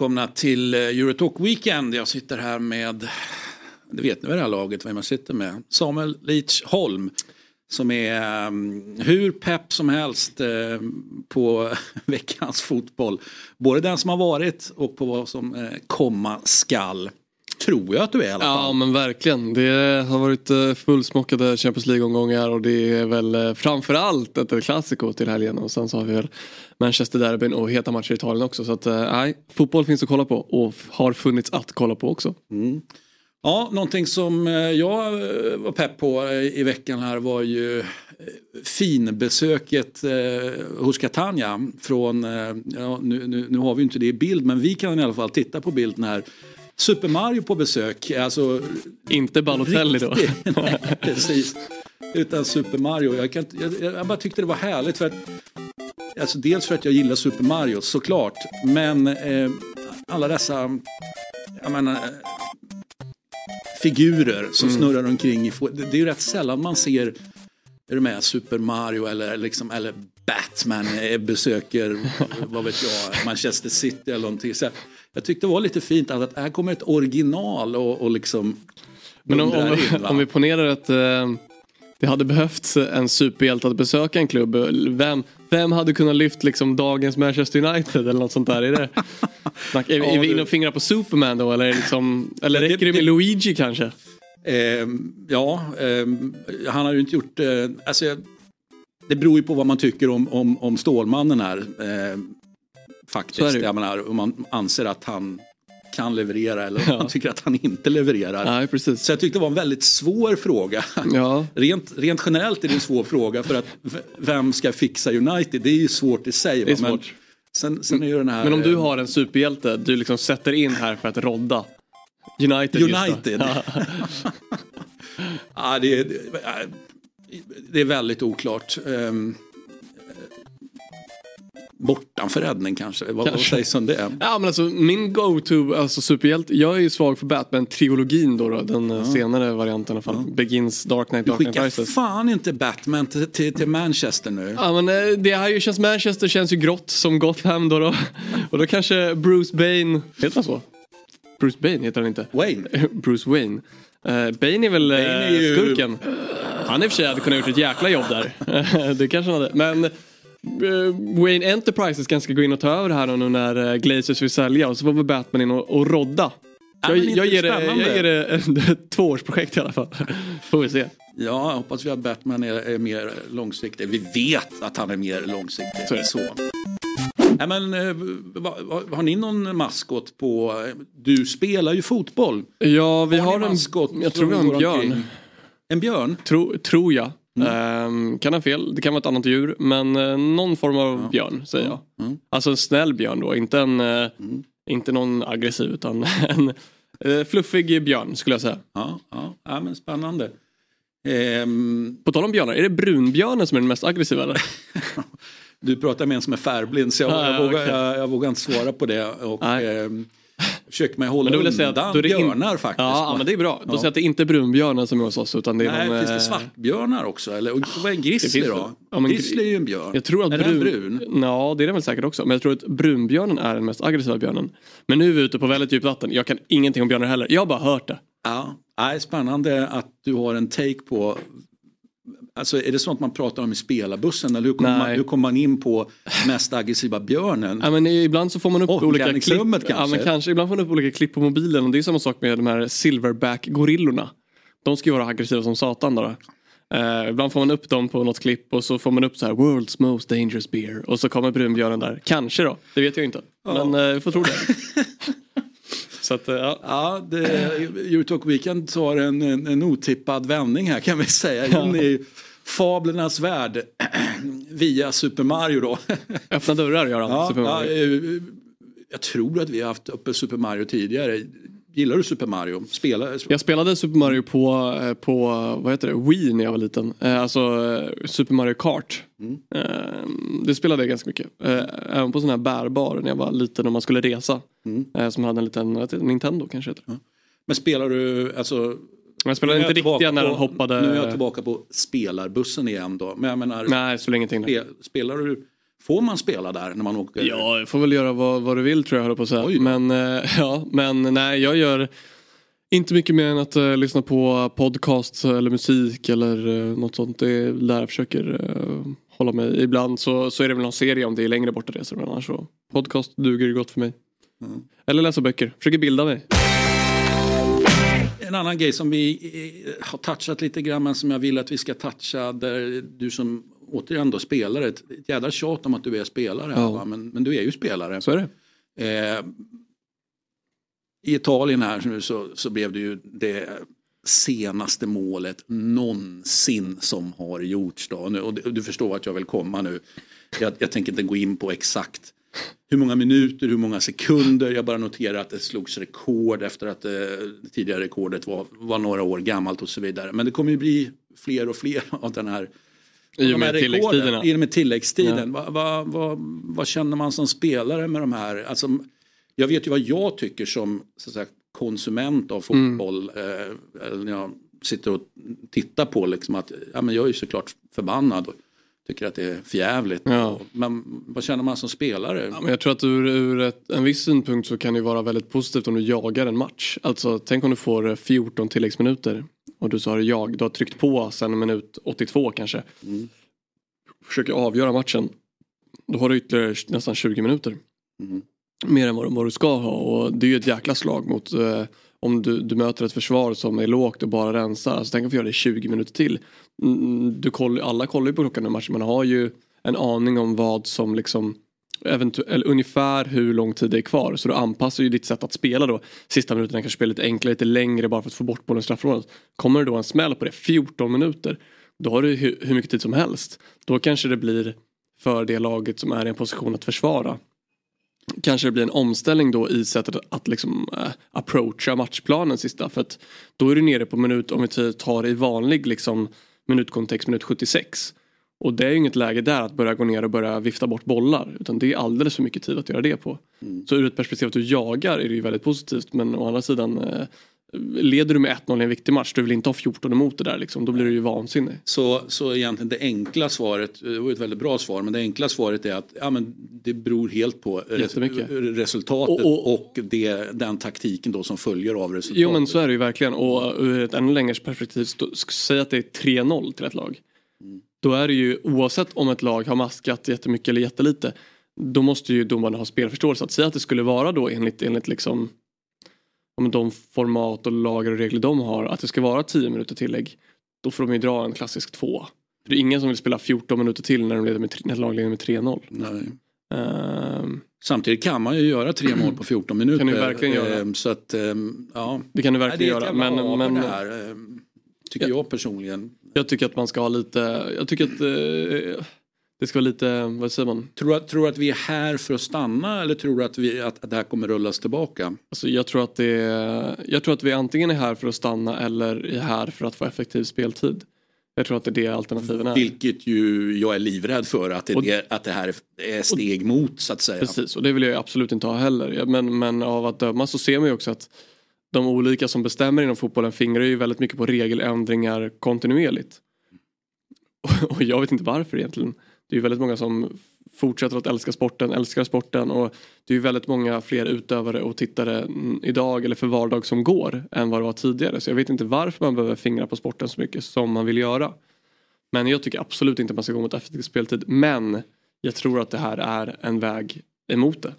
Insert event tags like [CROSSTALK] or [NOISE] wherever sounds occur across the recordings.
Välkomna till eh, Eurotalk Weekend. Jag sitter här med, det vet ni vid det här laget vem jag sitter med, Samuel Leach Holm. Som är um, hur pepp som helst uh, på [LAUGHS] veckans fotboll. Både den som har varit och på vad som uh, komma skall. Tror jag att du är i alla fall. Ja men verkligen. Det har varit fullsmockade Champions League-omgångar och det är väl framförallt ett klassiko till helgen och sen så har vi väl Manchester Derbyn och heta matcher i Italien också. Så att nej, fotboll finns att kolla på och har funnits att kolla på också. Mm. Ja, någonting som jag var pepp på i veckan här var ju finbesöket hos Catania från, ja, nu, nu, nu har vi inte det i bild men vi kan i alla fall titta på bilden här. Super Mario på besök. Alltså, inte Balotelli då? [LAUGHS] nej, precis. Utan Super Mario. Jag, kan, jag, jag bara tyckte det var härligt för att Alltså dels för att jag gillar Super Mario såklart. Men eh, alla dessa jag menar, figurer som mm. snurrar omkring. I, det är ju rätt sällan man ser är du med, Super Mario eller, liksom, eller Batman besöker [LAUGHS] vad vet jag, Manchester City eller någonting. Så jag tyckte det var lite fint att, här kommer ett original och, och liksom Men om, om, in, om vi ponerar att eh, det hade behövts en superhjälte att besöka en klubb. Vem, vem hade kunnat lyft liksom dagens Manchester United eller något sånt där? Är, det, [LAUGHS] är, är vi inne och fingrar på Superman då eller, liksom, eller räcker det med Luigi kanske? Eh, ja, eh, han har ju inte gjort... Eh, alltså, det beror ju på vad man tycker om, om, om Stålmannen här. Eh, faktiskt. Jag menar, om man anser att han kan leverera eller ja. man tycker att han inte levererar. Nej, precis. Så jag tyckte det var en väldigt svår fråga. Ja. Rent, rent generellt är det en svår fråga för att vem ska fixa United? Det är ju svårt i sig. Det är svårt. Men, sen, sen är den här, men om du har en superhjälte du liksom sätter in här för att rodda United. United. ja, [LAUGHS] det, är, det är väldigt oklart. Bortanför räddning kanske. Vad, kanske. vad sägs om det? Ja men alltså min go-to, alltså superhjälte, jag är ju svag för Batman-trilogin då, då den ja. senare varianten i alla fall. Ja. Begins, Dark Knight, Dark Knight Rises. Du skickar fan inte Batman till, till, till, Manchester nu. Ja men eh, det här ju känns, Manchester känns ju grått som Gotham då. då. [LAUGHS] Och då kanske Bruce Bane, heter han så? Bruce Bane heter han inte. Wayne. [LAUGHS] Bruce Wayne. Uh, Bane är väl Bane är ju... skurken. Han i och för sig hade kunnat gjort ett jäkla jobb där. [LAUGHS] det kanske han hade. Men Eh, Wayne Enterprises kanske ska gå in och ta över här nu när eh, Glazers vill sälja och så får väl Batman in och, och rodda. Jag, ja, jag, ger det, jag ger det [LAUGHS] ett tvåårsprojekt i alla fall. [LAUGHS] Får vi se. Ja, jag hoppas vi att Batman är, är, mer långsiktig. Vi vet att han är mer långsiktig. Så. så. Nej, men, eh, har ni någon maskot på... Du spelar ju fotboll. Ja, vi har, har en... Maskot jag tror vi har en björn. En björn? Tro, tror jag. Mm. Um, kan ha fel, det kan vara ett annat djur men uh, någon form av ja. björn säger jag. Mm. Alltså en snäll björn då, inte, en, uh, mm. inte någon aggressiv utan [LAUGHS] en uh, fluffig björn skulle jag säga. Ja, ja. ja men spännande. Um... På tal om björnar, är det brunbjörnen som är den mest aggressiva [LAUGHS] du pratar med en som är färgblind så jag, ah, jag, vågar, okay. jag, jag, vågar inte svara på det. Och, um, försöker man hålla undan säga att då björnar in... faktiskt. Ja, men det är bra. Då säger att det är inte brunbjörnar som är hos oss utan det är Nej, någon, finns det eh, svartbjörnar också? Eller vad är en grizzly då? Ja, men, grizzly är ju en björn. Jag tror att är brun... den brun? Ja, det är den väl säkert också. Men jag tror att brunbjörnen är den mest aggressiva björnen. Men nu är vi ute på väldigt djupt vatten. Jag kan ingenting om björnar heller. Jag har bara hört det. Ja, Nej, spännande att du har en take på Alltså är det sånt man pratar om i spelarbussen eller hur kommer, man, hur kommer man in på mest aggressiva björnen? Ja, men ibland så får man upp olika klipp. Kanske. Ja, men kanske. Ibland får man upp olika klipp på mobilen och det är samma sak med de här silverback-gorillorna. De ska ju vara aggressiva som satan då. Uh, ibland får man upp dem på något klipp och så får man upp så här World's most dangerous beer och så kommer brunbjörnen där. Kanske då, det vet jag inte. Ja. Men uh, vi får tro det. [LAUGHS] Så att, ja. ja det, Eurotalk Weekend tar en, en, en otippad vändning här kan vi säga. In i fablernas värld via Super Mario då. Öppna dörrar gör han. Ja, ja, eh, jag tror att vi har haft uppe Super Mario tidigare. Gillar du Super Mario? Spela... Jag spelade Super Mario på, eh, på vad heter det? Wii när jag var liten. Eh, alltså Super Mario Kart. Mm. Det spelade jag ganska mycket. Även på sån här bärbar när jag var liten och man skulle resa. Mm. Som hade en liten Nintendo kanske heter. Mm. Men spelar du, alltså jag spelade inte riktiga när han hoppade. Nu är jag tillbaka på spelarbussen igen då. Men jag menar, Nej, spelar ingenting. Spe, spelar du, får man spela där när man åker? Ja, jag får väl göra vad, vad du vill tror jag höll på att säga. Men, äh, [LAUGHS] ja, men nej, jag gör inte mycket mer än att äh, lyssna på podcast eller musik eller äh, något sånt. Det är där jag försöker hålla mig. Ibland så, så är det väl någon serie om det är längre borta resor. Men annars så podcast duger gott för mig. Mm. Eller läsa böcker. Försöker bilda mig en annan grej som vi eh, har touchat lite grann men som jag vill att vi ska toucha där du som återigen då spelare, ett, ett jädra tjat om att du är spelare ja. men, men du är ju spelare. Så är det. Eh, I Italien här nu så, så blev det ju det senaste målet någonsin som har gjorts. Då. Och du, förstår att jag vill komma nu. Jag, jag tänker inte gå in på exakt hur många minuter, hur många sekunder. Jag bara noterar att det slogs rekord efter att eh, det tidigare rekordet var, var några år gammalt och så vidare. Men det kommer ju bli fler och fler av den här i och med tilläggstiden. I och med tilläggstiden. Ja. Vad va, va, va, känner man som spelare med de här? Alltså, jag vet ju vad jag tycker som så säga, konsument av fotboll. Mm. Eh, när jag sitter och tittar på liksom att ja, men jag är ju såklart förbannad tycker att det är förjävligt. Ja. Men vad känner man som spelare? Ja, men jag tror att ur, ur ett, en viss synpunkt så kan det vara väldigt positivt om du jagar en match. Alltså tänk om du får 14 tilläggsminuter och du så har jag, du har tryckt på sen minut 82 kanske. Mm. Försöker avgöra matchen. Då har du ytterligare nästan 20 minuter. Mm. Mer än vad, vad, du ska ha och det är ju ett jäkla slag mot eh, om du, du möter ett försvar som är lågt och bara rensar. Alltså, tänk om vi gör det 20 minuter till. Mm, du koll, alla kollar ju på klockan i matchen. Man har ju en aning om vad som liksom eller ungefär hur lång tid det är kvar. Så du anpassar ju ditt sätt att spela då. Sista minuterna kanske spela lite enklare, lite längre bara för att få bort bollen i straffområdet. Kommer det då en smäll på det, 14 minuter. Då har du hur, hur mycket tid som helst. Då kanske det blir för det laget som är i en position att försvara kanske det blir en omställning då i sättet att liksom uh, approacha matchplanen sista. För att då är du nere på minut, om vi tar i vanlig liksom minutkontext, minut 76. Och det är ju inget läge där att börja gå ner och börja vifta bort bollar. Utan det är alldeles för mycket tid att göra det på. Mm. Så ur ett perspektiv att du jagar är det ju väldigt positivt. Men å andra sidan uh, Leder du med 1-0 i en viktig match, du vill inte ha 14 emot det där liksom. Då blir du ju vansinnig. Så, så egentligen det enkla svaret, det var ett väldigt bra svar, men det enkla svaret är att ja, men det beror helt på res resultatet och, och, och det, den taktiken då som följer av resultatet. Jo men så är det ju verkligen och ur ett ännu längre perspektiv, säg att det är 3-0 till ett lag. Mm. Då är det ju oavsett om ett lag har maskat jättemycket eller jättelite då måste ju domarna ha spelförståelse. Att säga att det skulle vara då enligt, enligt liksom om de format och lagar och regler de har att det ska vara 10 minuter tillägg. Då får de ju dra en klassisk 2. det är ingen som vill spela 14 minuter till när de leder med, när laget leder med 3-0. Nej. Um, Samtidigt kan man ju göra tre mål på 14 minuter. Kan du verkligen göra. Ehm, så att, ehm, ja. Det kan du verkligen göra. Men, men, det här, tycker jag, jag personligen. Jag tycker att man ska ha lite, jag tycker att eh, det ska vara lite, vad säger man? Tror du, tror att vi är här för att stanna eller tror du att, vi, att, att det här kommer rullas tillbaka? Alltså jag, tror att det jag tror att vi antingen är här för att stanna eller är här för att få effektiv speltid. Jag tror att det är det alternativen är. Vilket ju jag är livrädd för att det, och, det, att det här är steg och, mot så att säga. Precis och det vill jag absolut inte ha heller. Men, men av att döma så ser man ju också att de olika som bestämmer inom fotbollen fingrar ju väldigt mycket på regeländringar kontinuerligt. [LAUGHS] Och jag vet inte varför egentligen det är ju väldigt många som fortsätter att älska sporten, älskar sporten och det är ju väldigt många fler utövare och tittare idag eller för vardag som går än vad det var tidigare. Så jag vet inte varför man behöver fingra på sporten så mycket som man vill göra. Men jag tycker absolut inte att man ska gå mot effektiv speltid. Men jag tror att det här är en väg emot det.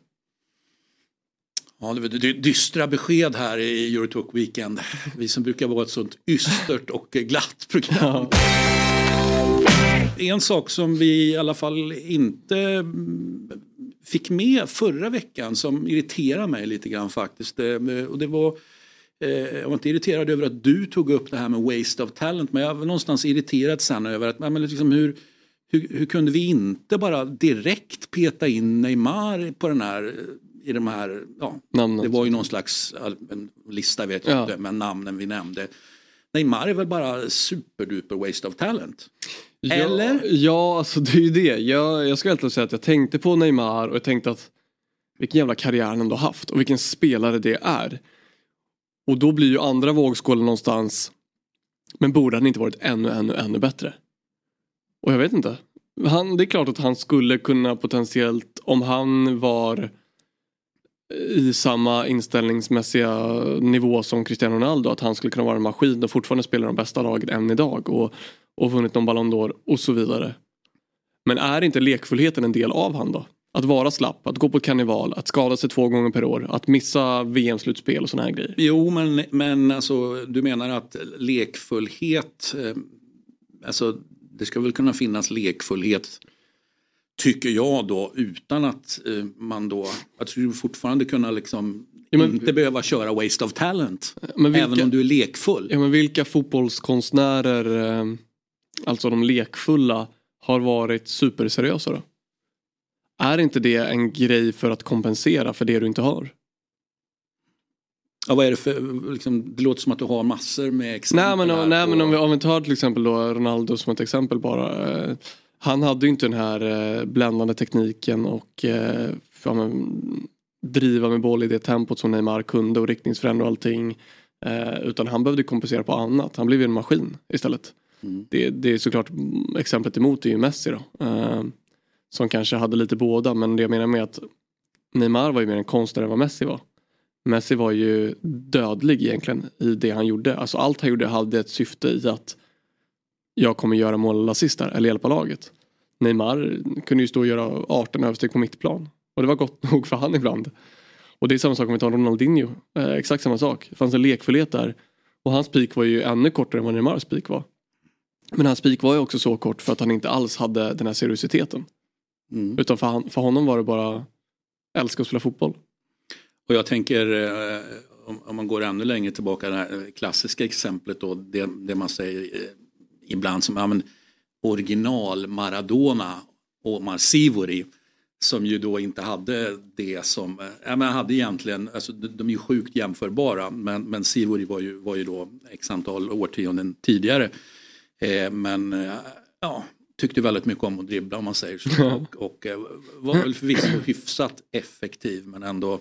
Ja, det är dystra besked här i Eurotalk Weekend. Vi som brukar vara ett sånt ystert och glatt program. Ja en sak som vi i alla fall inte fick med förra veckan som irriterar mig lite grann faktiskt. Och det var, eh, jag var inte irriterad över att du tog upp det här med waste of talent men jag var någonstans irriterad sen över att men liksom hur, hur, hur kunde vi inte bara direkt peta in Neymar på den här i de här, ja, Namnet. det var ju någon slags lista vet jag ja. inte, men namnen vi nämnde. Neymar är väl bara superduper waste of talent. Eller? Ja, ja, alltså det är ju det. Jag, jag ska helt säga att jag tänkte på Neymar och jag tänkte att vilken jävla karriär han ändå haft och vilken spelare det är. Och då blir ju andra vågskålen någonstans. Men borde han inte varit ännu, ännu, ännu bättre? Och jag vet inte. Han, det är klart att han skulle kunna potentiellt, om han var i samma inställningsmässiga nivå som Cristiano Ronaldo, att han skulle kunna vara en maskin och fortfarande spela de bästa lagen än idag och, och vunnit någon Ballon d'Or och så vidare. Men är inte lekfullheten en del av han då? Att vara slapp, att gå på karneval, att skada sig två gånger per år, att missa VM-slutspel och sådana här grejer. Jo, men, men alltså, du menar att lekfullhet, eh, alltså det ska väl kunna finnas lekfullhet tycker jag då utan att eh, man då, att du fortfarande kunna liksom ja, men, inte behöva köra waste of talent. Vilka, även om du är lekfull. Ja men vilka fotbollskonstnärer, eh, alltså de lekfulla, har varit superseriösa då? Är inte det en grej för att kompensera för det du inte har? Ja, vad är det för, liksom, det låter som att du har massor med exempel. Nej men, nej, men om, vi, om vi tar till exempel då Ronaldo som ett exempel bara. Eh, han hade ju inte den här eh, bländande tekniken och eh, ja, men, driva med boll i det tempot som Neymar kunde och riktningsförändra och allting. Eh, utan han behövde kompensera på annat. Han blev ju en maskin istället. Mm. Det, det är såklart exemplet emot är ju Messi då. Som kanske hade lite båda men det jag menar med att Neymar var ju mer en konstnär än vad Messi var. Messi var ju dödlig egentligen i det han gjorde. Alltså allt han gjorde hade ett syfte i att jag kommer göra mål eller assist eller hjälpa laget. Neymar kunde ju stå och göra 18 översteg på mittplan. Och det var gott [LAUGHS] nog för han ibland. Och det är samma sak om vi tar Ronaldinho. Eh, exakt samma sak. Det fanns en lekfullhet där. Och hans peak var ju ännu kortare än vad Neymars peak var. Men hans peak var ju också så kort för att han inte alls hade den här seriositeten. Mm. Utan för, han, för honom var det bara älska att spela fotboll. Och jag tänker eh, om, man går ännu längre tillbaka det här klassiska exemplet då det, det man säger eh, ibland som ja, men, original Maradona och Marsivori som ju då inte hade det som, eh, ja men hade egentligen, alltså de är ju sjukt jämförbara men, men Sivori var ju, var ju då x antal årtionden tidigare. Eh, men eh, ja, tyckte väldigt mycket om att dribbla om man säger så. Och, och eh, var väl förvisso hyfsat effektiv men ändå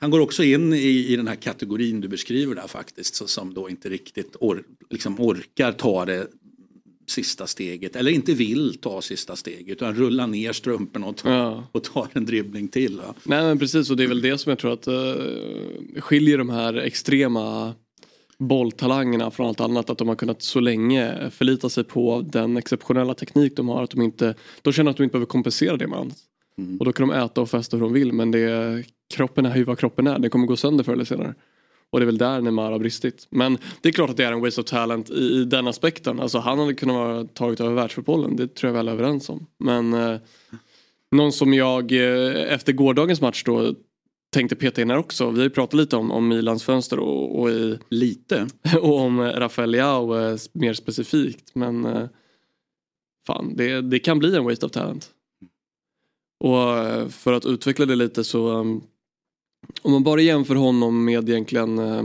han går också in i, i den här kategorin du beskriver där faktiskt så, som då inte riktigt or, liksom orkar ta det sista steget eller inte vill ta sista steget utan rulla ner strumporna och, ta, ja. och tar en dribbling till. Va? Nej men precis och det är väl det som jag tror att uh, skiljer de här extrema bolltalangerna från allt annat att de har kunnat så länge förlita sig på den exceptionella teknik de har att de inte de känner att de inte behöver kompensera det med annat. Mm. Och då kan de äta och festa hur de vill men det, kroppen är ju vad kroppen är, den kommer gå sönder förr eller senare. Och det är väl där Neymar har bristit. Men det är klart att det är en waste of talent i, i den aspekten. Alltså han hade kunnat vara tagit över världsfotbollen, det tror jag vi är överens om. Men eh, någon som jag eh, efter gårdagens match då tänkte peta in här också. Vi har ju pratat lite om, om Milans fönster och, och i, Lite? [LAUGHS] och om Rafael Leao eh, mer specifikt. Men eh, fan, det, det kan bli en waste of talent. Och eh, för att utveckla det lite så um, om man bara jämför honom med egentligen eh,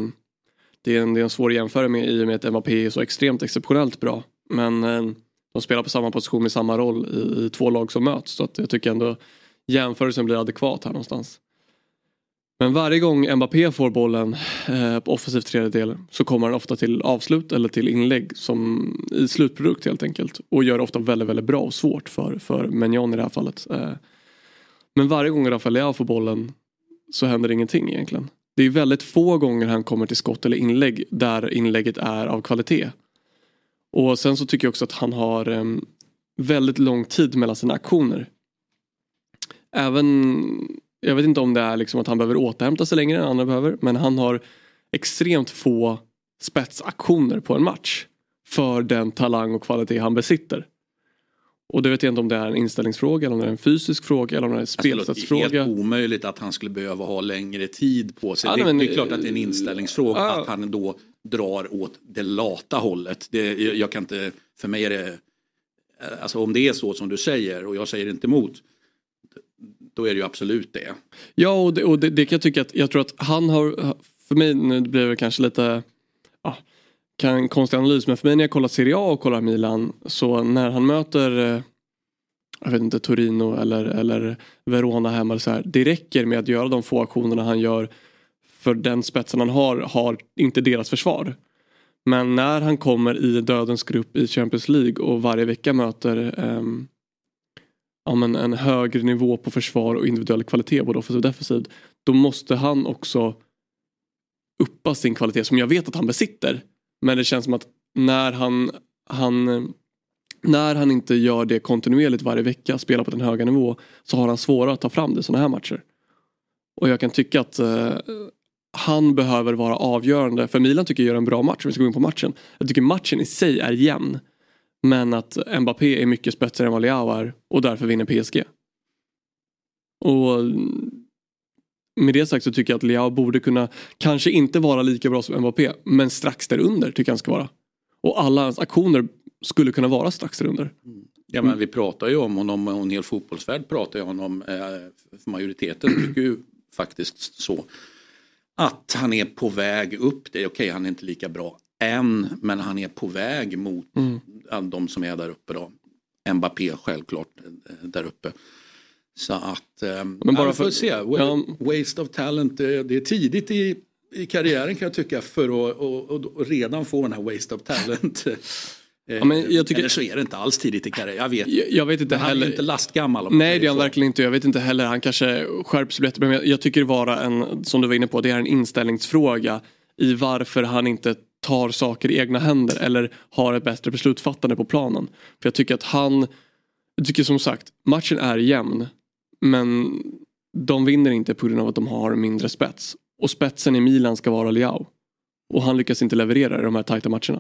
det, är en, det är en svår jämförelse med i och med att Mbappé är så extremt exceptionellt bra. Men eh, de spelar på samma position med samma roll i, i två lag som möts. Så att jag tycker ändå jämförelsen blir adekvat här någonstans. Men varje gång Mbappé får bollen eh, på offensiv tredjedel så kommer han ofta till avslut eller till inlägg som i slutprodukt helt enkelt. Och gör det ofta väldigt, väldigt bra och svårt för, för Menjon i det här fallet. Eh, men varje gång Rafael Leao får bollen så händer ingenting egentligen. Det är väldigt få gånger han kommer till skott eller inlägg där inlägget är av kvalitet. Och sen så tycker jag också att han har ehm, väldigt lång tid mellan sina aktioner. Även, jag vet inte om det är liksom att han behöver återhämta sig längre än andra behöver, men han har extremt få spetsaktioner på en match. För den talang och kvalitet han besitter. Och det vet jag inte om det är en inställningsfråga eller om det är en fysisk fråga eller om det är en spelsättsfråga. Det är helt omöjligt att han skulle behöva ha längre tid på sig. Ja, det, men, det, är klart att det är en inställningsfråga ja. att han då drar åt det lata hållet. Det, jag kan inte, för mig är det, alltså om det är så som du säger och jag säger inte emot. Då är det ju absolut det. Ja och det, och det, det kan jag tycka att jag tror att han har, för mig nu blir det kanske lite ah, kan en konstig analys men för mig när jag kollar Serie A och kollar Milan så när han möter eh, jag vet inte Torino eller, eller Verona hemma så här, det räcker med att göra de få aktionerna han gör för den spetsen han har, har inte deras försvar. Men när han kommer i dödens grupp i Champions League och varje vecka möter um, ja, men en högre nivå på försvar och individuell kvalitet både offensivt och defensivt. Då måste han också uppa sin kvalitet som jag vet att han besitter. Men det känns som att när han, han när han inte gör det kontinuerligt varje vecka, spelar på den höga nivå, så har han svårare att ta fram det i sådana här matcher. Och jag kan tycka att eh, han behöver vara avgörande, för Milan tycker jag gör en bra match, om vi ska gå in på matchen. Jag tycker matchen i sig är jämn. Men att Mbappé är mycket spetsigare än vad Leao är och därför vinner PSG. Och med det sagt så tycker jag att Leao borde kunna, kanske inte vara lika bra som Mbappé, men strax därunder tycker jag han ska vara. Och alla hans aktioner skulle kunna vara strax därunder. Mm. Ja men vi pratar ju om honom och en hel fotbollsvärld pratar ju om honom. Eh, majoriteten tycker ju faktiskt så. Att han är på väg upp. Det är okej, okay, han är inte lika bra än. Men han är på väg mot mm. de som är där uppe då. Mbappé självklart eh, där uppe. Så att, eh, men bara för att se. Waste of talent, det, det är tidigt i, i karriären kan jag tycka för att och, och, och redan få den här waste of talent. Ja, [LAUGHS] men jag tycker... Eller så är det inte alls tidigt i karriären. Jag vet, jag, jag vet inte men heller. Han är inte lastgammal. Nej det är han verkligen inte. Jag vet inte heller. Han kanske skärps bättre. Men jag, jag tycker det vara en, som du var inne på, det är en inställningsfråga i varför han inte tar saker i egna händer eller har ett bättre beslutsfattande på planen. För jag tycker att han, jag tycker som sagt, matchen är jämn. Men de vinner inte på grund av att de har mindre spets. Och spetsen i Milan ska vara Leao. Och han lyckas inte leverera i de här tajta matcherna.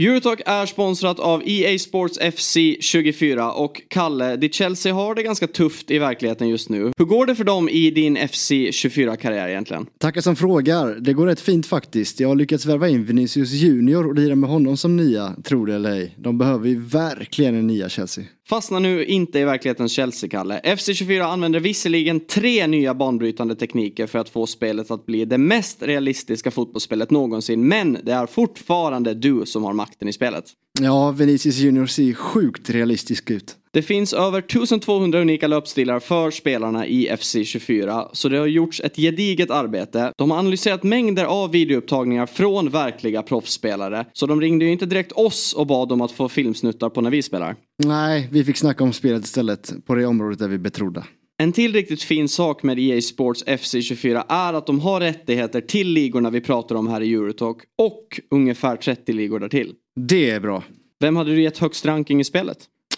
Eurotalk är sponsrat av EA Sports FC 24 och Kalle, ditt Chelsea har det ganska tufft i verkligheten just nu. Hur går det för dem i din FC 24-karriär egentligen? Tackar som frågar. Det går rätt fint faktiskt. Jag har lyckats värva in Vinicius Junior och lira med honom som nia, tror det eller ej. De behöver ju verkligen en nia Chelsea. Fastna nu inte i verklighetens Chelsea-Kalle. FC24 använder visserligen tre nya banbrytande tekniker för att få spelet att bli det mest realistiska fotbollsspelet någonsin. Men det är fortfarande du som har makten i spelet. Ja, Vinicius Junior ser sjukt realistisk ut. Det finns över 1200 unika löpstilar för spelarna i FC24, så det har gjorts ett gediget arbete. De har analyserat mängder av videoupptagningar från verkliga proffsspelare, så de ringde ju inte direkt oss och bad om att få filmsnuttar på när vi spelar. Nej, vi fick snacka om spelet istället, på det området där vi betrodda. En till riktigt fin sak med EA Sports FC24 är att de har rättigheter till ligorna vi pratar om här i Eurotalk och ungefär 30 ligor därtill. Det är bra. Vem hade du gett högst ranking i spelet?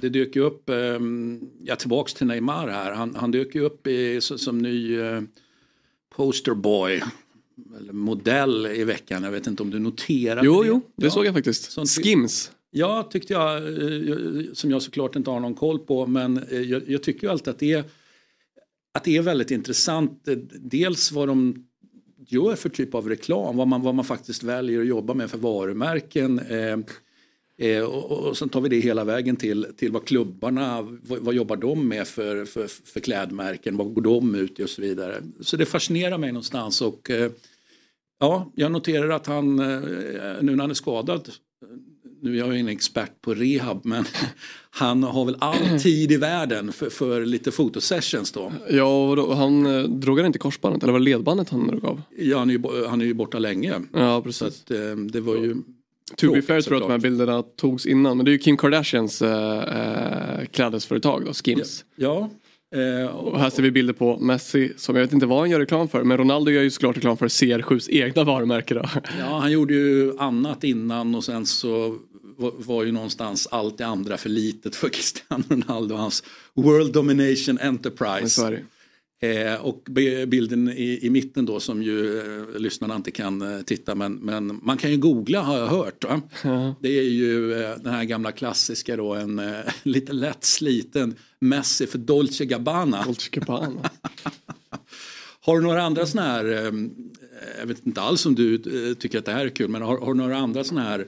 Det dök ju upp, ehm, ja tillbaks till Neymar här, han, han dök ju upp i, som ny eh, posterboy eller modell i veckan. Jag vet inte om du noterade jo, det? Jo, det ja. såg jag faktiskt. Sånt Skims. Ja, tyckte jag, eh, som jag såklart inte har någon koll på, men eh, jag, jag tycker alltid att det, är, att det är väldigt intressant. Dels vad de gör för typ av reklam, vad man, vad man faktiskt väljer att jobba med för varumärken. Eh, eh, och, och sen tar vi det hela vägen till, till vad klubbarna, vad, vad jobbar de med för, för, för klädmärken, vad går de ut i och så vidare. Så det fascinerar mig någonstans och eh, ja, jag noterar att han, eh, nu när han är skadad, nu är jag ingen expert på rehab men [LAUGHS] han har väl all tid i världen för, för lite fotosessions då. Ja, och då, han eh, drog han inte korsbandet eller var det ledbandet han drog av? Ja, han är ju, han är ju borta länge. Ja, precis. Så att, eh, det var ju To be fair tror jag att de här bilderna togs innan. Men det är ju Kim Kardashians äh, äh, klädesföretag då, Skims. Ja. Eh, Och här ser vi bilder på Messi som jag vet inte vad han gör reklam för. Men Ronaldo gör ju såklart reklam för CR7s egna varumärke då. Ja, han gjorde ju annat innan och sen så var, ju någonstans allt det andra för litet för [LAUGHS] Cristiano Ronaldo och hans World Domination Enterprise. Eh, och bilden i, i mitten då som ju eh, lyssnarna inte kan eh, titta men, men man kan ju googla har jag hört. Va? Det är ju eh, den här gamla klassiska då en eh, [LAUGHS] lite lätt sliten Messi för Dolce Gabbana. Dolce Gabbana. [LAUGHS] Har du några andra sådana här, eh, jag vet inte alls om du eh, tycker att det här är kul, men har, har du några andra sådana här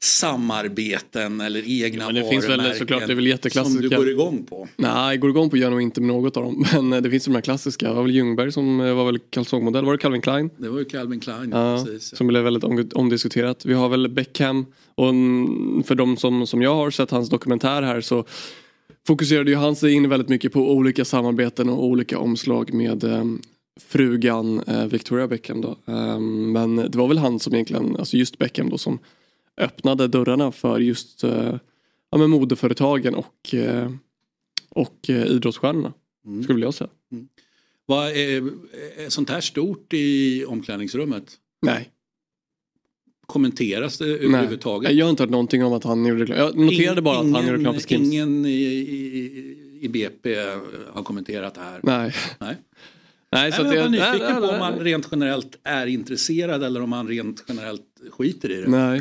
samarbeten eller egna men det finns väl varumärken såklart, det är väl jätteklassiska. Som du går igång på? Nej, går igång på gör nog inte med något av dem. [LAUGHS] Men eh, det finns de här klassiska. Det var väl Ljungberg som eh, var väl kalsongmodell. Var det Calvin Klein? Det var ju Calvin Klein. Ja, precis. som blev väldigt om, omdiskuterat. Vi har väl Beckham och för de som, som jag har sett hans dokumentär här så fokuserade ju han sig in väldigt mycket på olika samarbeten och olika omslag med eh, frugan Victoria Beckham då. Eh, men det var väl han som egentligen, alltså just Beckham då som öppnade dörrarna för just eh, ja, men modeföretagen och, eh, och eh, idrottsstjärnorna. Mm. Skulle jag säga. Vad är, är sånt här stort i omklädningsrummet? Nej. Kommenteras det Nej. överhuvudtaget? Jag har inte hört någonting om att han gjorde reklam. Jag noterade bara att han gjorde reklam för Skims. Ingen i, i, i BP har kommenterat det här? Nej. Nej. Nej, så Nej, jag var jag- nyfiken nej, på nej, om man nej. rent generellt är intresserad eller om man rent generellt skiter i det. Nej.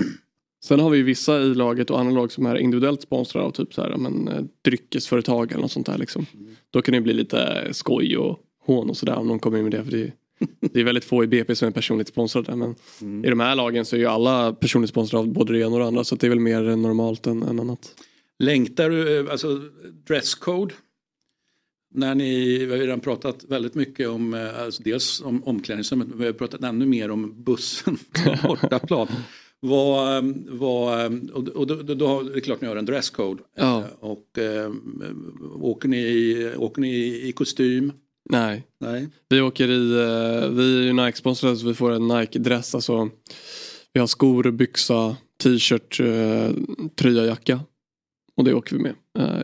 Sen har vi vissa i laget och andra lag som är individuellt sponsrade av typ så här, men, eh, dryckesföretag eller något sånt där liksom. Då kan det bli lite skoj och hån och sådär om någon kommer in med det. För det, är, [LAUGHS] det är väldigt få i BP som är personligt sponsrade. Men i de här lagen så är ju alla personligt sponsrade av både det ena och det andra. Så det är väl mer normalt än, än annat. Längtar du, eh, alltså dresscode? När ni, vi har redan pratat väldigt mycket om, eh, alltså dels om omklädningsrummet, men vi har pratat ännu mer om bussen på [LAUGHS] bortaplan. Vad, eh, vad, och och då, då, då det är klart ni har en dresscode. Ja. Eh, Och eh, åker, ni, åker ni i kostym? Nej. Nej. Vi åker i, eh, vi är ju Nike-sponsrade så vi får en Nike-dress. Alltså, vi har skor, byxa, t-shirt, eh, tröja, jacka. Och det åker vi med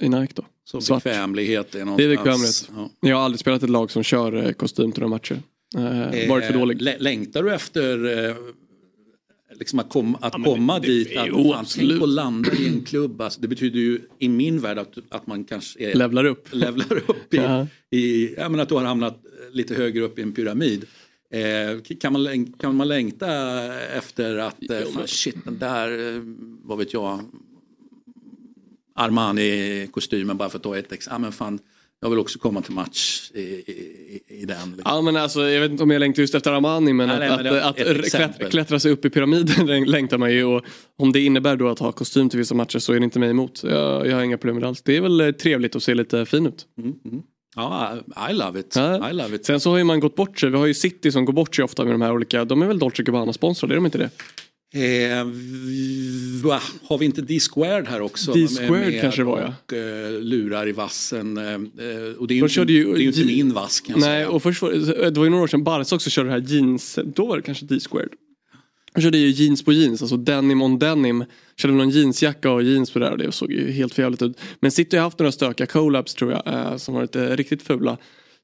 i Nike då. Så Svart. bekvämlighet är Det är någonstans. bekvämlighet. Ja. Jag har aldrig spelat ett lag som kör kostym till några matcher. Eh, varit för dålig. lä- Längtar du efter liksom att, kom, att men komma det- dit? det Att, absolut. tänk att landa i en klubb. Alltså, det betyder ju i min värld att, att man kanske är, Levlar upp. levlar upp i, [LAUGHS] Ja. i ja, men att du har hamnat lite högre upp i en pyramid. Eh, kan, man, kan man längta efter att eh, fan, shit den där, eh, vad vet jag, Armani-kostymen bara för att ta ett exempel. Ja, men fan, jag vill också komma till match i, i, i den. Liksom. Ja men alltså jag vet inte om jag längtar just efter Armani men Nej, att, nej, men att, att, klättra, klättra sig upp i pyramiden [LAUGHS] läng- längtar man ju och om det innebär då att ha kostym till vissa matcher så är det inte mig emot. Jag, jag har inga problem med det alls. Det är väl eh, trevligt att se lite fin ut. Ja, I love it. Ja. I love it. Sen så har ju man gått bort sig. Vi har ju City som går bort sig ofta med de här olika. De är väl Dolce Gabbana sponsrade, är de inte det? Eh, va, har vi inte D-squared här också? D-squared kanske det var, ja. Och eh, lurar i vassen. Eh, eh, och det är ju inte, ju- det är ju inte min vass kan jag Nej, säga. och först var, det var ju några år sedan Barca också körde det här jeans. Då var det kanske D-squared. De körde ju jeans på jeans, alltså denim on denim. Körde någon jeansjacka och jeans på det där och det såg ju helt förjävligt ut. Men City har haft några stökiga collabs tror jag eh, som varit eh, riktigt fula.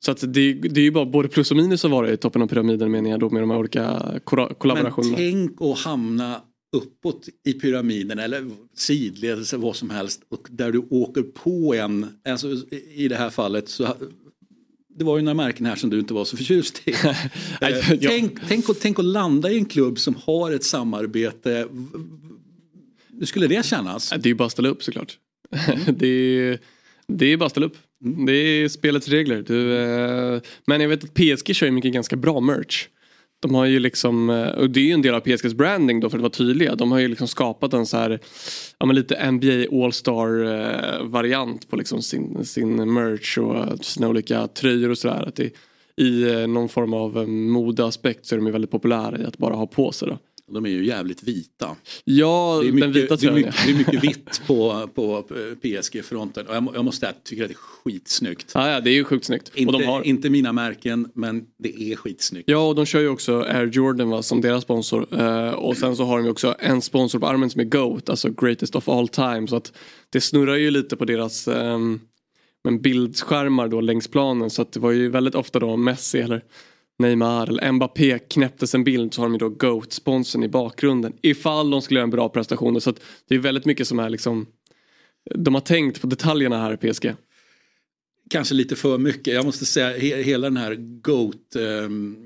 Så att det, det är ju bara både plus och minus att vara i toppen av pyramiden menar jag då med de här olika kora- Men kollaborationerna. tänk att hamna uppåt i pyramiden eller sidledes eller vad som helst och där du åker på en, alltså i det här fallet så det var ju några märken här som du inte var så förtjust i. [LAUGHS] Eh, tänk, tänk, att, tänk att landa i en klubb som har ett samarbete. Hur skulle det kännas? Det är ju bara att ställa upp såklart. [LAUGHS] det, är, det är bara att ställa upp. Mm, det är spelets regler. Du, eh, men jag vet att PSG kör ju mycket ganska bra merch. De har ju liksom, eh, och det är ju en del av PSGs branding då för att vara tydliga. De har ju liksom skapat en så här, ja men lite NBA All-Star eh, variant på liksom sin, sin merch och sina olika tröjor och sådär. Att det, I eh, någon form av eh, modeaspekt så är de ju väldigt populära i att bara ha på sig då. De är ju jävligt vita. Ja, Det är den vita mycket, det är tröjan. mycket, det är mycket vitt på, på PSG-fronten. Och jag, jag måste säga att jag tycker att det är skitsnyggt. Ja, ja, det är ju sjukt snyggt. Inte, och de har... inte mina märken, men det är skitsnyggt. Ja, och de kör ju också Air Jordan va, som deras sponsor. Eh, och sen så har de ju också en sponsor på armen som är GOAT, alltså Greatest of All Time. Så att det snurrar ju lite på deras ehm, men bildskärmar då längs planen. Så att det var ju väldigt ofta då Messi eller Neymar eller Mbappé knäpptes en bild så har de ju då GOAT-sponsorn i bakgrunden. Ifall de skulle göra en bra prestation. Så att det är väldigt mycket som är liksom de har tänkt på detaljerna här i PSG. Kanske lite för mycket. Jag måste säga he, hela den här GOAT ehm,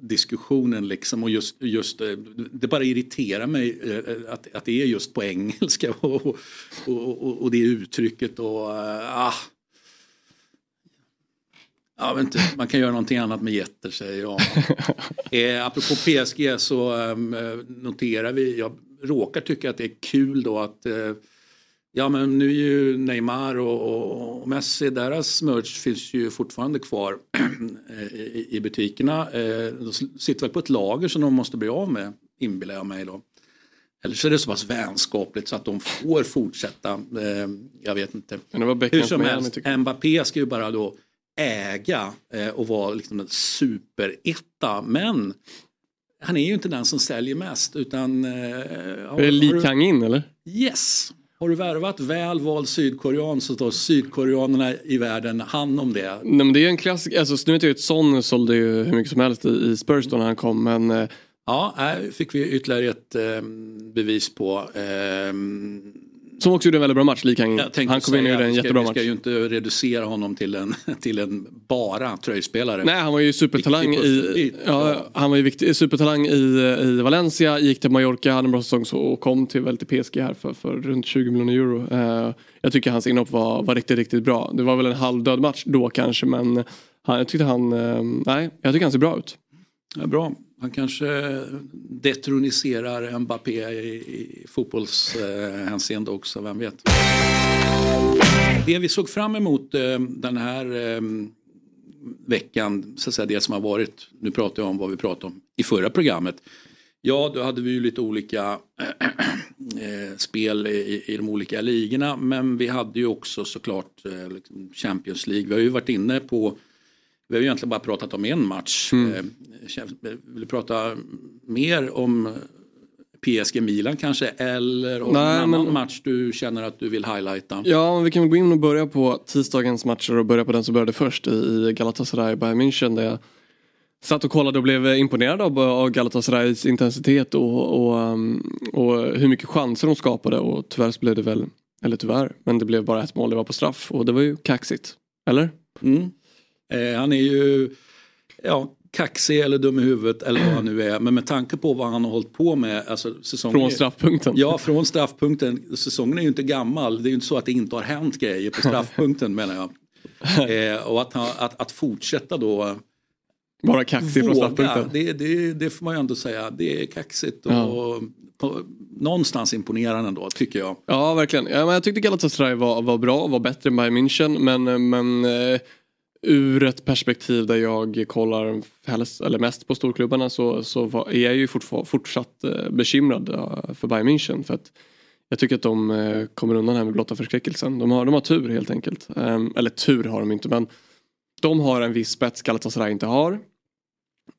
diskussionen liksom och just, just eh, det bara irriterar mig eh, att, att det är just på engelska [LAUGHS] och, och, och, och det uttrycket och eh, ah. Jag vet inte, man kan göra någonting annat med getter säger jag. [LAUGHS] eh, apropå PSG så ehm, eh, noterar vi, jag råkar tycka att det är kul då att eh, Ja men nu är ju Neymar och, och, och Messi, deras merch finns ju fortfarande kvar [CLEARS THROAT] i, i butikerna. Eh, de sitter väl på ett lager som de måste bli av med, inbillar jag mig då. Eller så är det så pass vänskapligt så att de får fortsätta. Eh, jag vet inte. Men det var Hur som helst. Mbappé ska ju bara då äga eh, och vara liksom en superetta. Men han är ju inte den som säljer mest utan... Eh, Är det Lee Kang-in eller? Yes! Har du värvat väl vald sydkorean så tar sydkoreanerna i världen hand om det. Nej men det är en klassiker, alltså nu vet jag att Son sålde ju hur mycket som helst i, Spurs då när han kom men eh, Ja, här fick vi ytterligare ett eh, bevis på. ehm, som också gjorde en väldigt bra match, Lee tänkte Han kom in och gjorde en jättebra vi ska match. ju inte reducera honom till en, [LAUGHS] till en bara tröjspelare. Nej han var ju supertalang i, ja, han var ju viktig, supertalang i, i Valencia, gick till Mallorca, hade en bra säsong så, och kom till, väl till PSG här för, för runt 20 miljoner euro. Eh, jag tycker hans inhopp var, var riktigt, riktigt bra. Det var väl en halvdöd match då kanske men han, jag tyckte han, eh, nej jag tycker han ser bra ut. Ja, bra. Han kanske detroniserar Mbappé i, i fotbollshänseende också, vem vet. Det vi såg fram emot eh, den här eh, veckan, så att säga det som har varit, nu pratar jag om vad vi pratade om i förra programmet. Ja, då hade vi ju lite olika [CLEARS THROAT] eh, spel i, i de olika ligorna, men vi hade ju också såklart eh, liksom Champions League. Vi har ju varit inne på vi har ju egentligen bara pratat om en match. Mm. Eh, Vill du prata mer om PSG-Milan kanske eller om Nej, en annan men- match du känner att du vill highlighta? Ja, vi kan gå in och börja på tisdagens matcher och börja på den som började först i Galatasaray Bayern München där jag satt och kollade och blev imponerad av, av Galatasarays intensitet och, och, um, och hur mycket chanser de skapade och tyvärr så blev det väl, eller tyvärr, men det blev bara ett mål, det var på straff och det var ju kaxigt. Eller? Mm. Eh, han är ju ja, kaxig eller dum i huvudet eller vad han nu är. Men med tanke på vad han har hållit på med. Alltså, säsongen Från straffpunkten. Ja, från straffpunkten. Säsongen är ju inte gammal. Det är ju inte så att det inte har hänt grejer på straffpunkten menar jag. [LAUGHS] Eh, och att, att, att fortsätta då Bara kaxig från straffpunkten. det, det, det får man ju ändå säga. Det är kaxigt och Ja. på, någonstans imponerande ändå tycker jag. Ja, verkligen. Ja, men jag tyckte Galatasaray var, var bra, var bättre än Bayern München. Men, men eh, ur ett perspektiv där jag kollar helst, eller mest på storklubbarna så, så var, är jag ju fortsatt eh, bekymrad eh, för Bayern München. För att jag tycker att de eh, kommer undan här med blotta förskräckelsen. De har, de har tur helt enkelt. Ehm, eller tur har de inte men de har en viss spets Galatasaray inte har.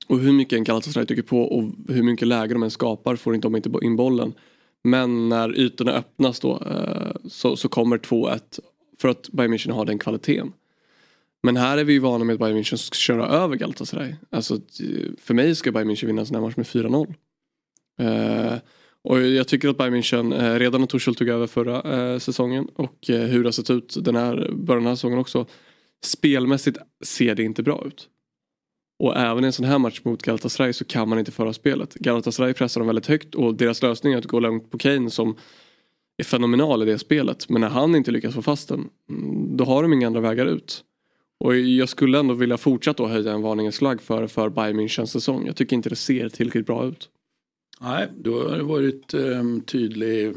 Och hur mycket en Galatasaray tycker på och hur mycket läge de än skapar får inte de inte in bollen. Men när ytorna öppnas då så, så kommer 2-1 för att Bayern München har den kvaliteten. Men här är vi ju vana med att Bayern München ska köra över Galatasaray. Alltså, eh, för mig ska Bayern München vinna en sån här match med 4-0. Eh, och jag tycker att Bayern München, eh, redan när Torshult tog över förra eh, säsongen och eh, hur det har sett ut den här, början av den här säsongen också. Spelmässigt ser det inte bra ut. Och även i en sån här match mot Galatasaray så kan man inte föra spelet. Galatasaray pressar dem väldigt högt och deras lösning är att gå långt på Kane som är fenomenal i det spelet. Men när han inte lyckas få fast den, mm, då har de inga andra vägar ut. Och jag skulle ändå vilja fortsätta att höja en varningens flagg för, för Bayern Münchens säsong. Jag tycker inte det ser tillräckligt bra ut. Nej, du har varit um, tydlig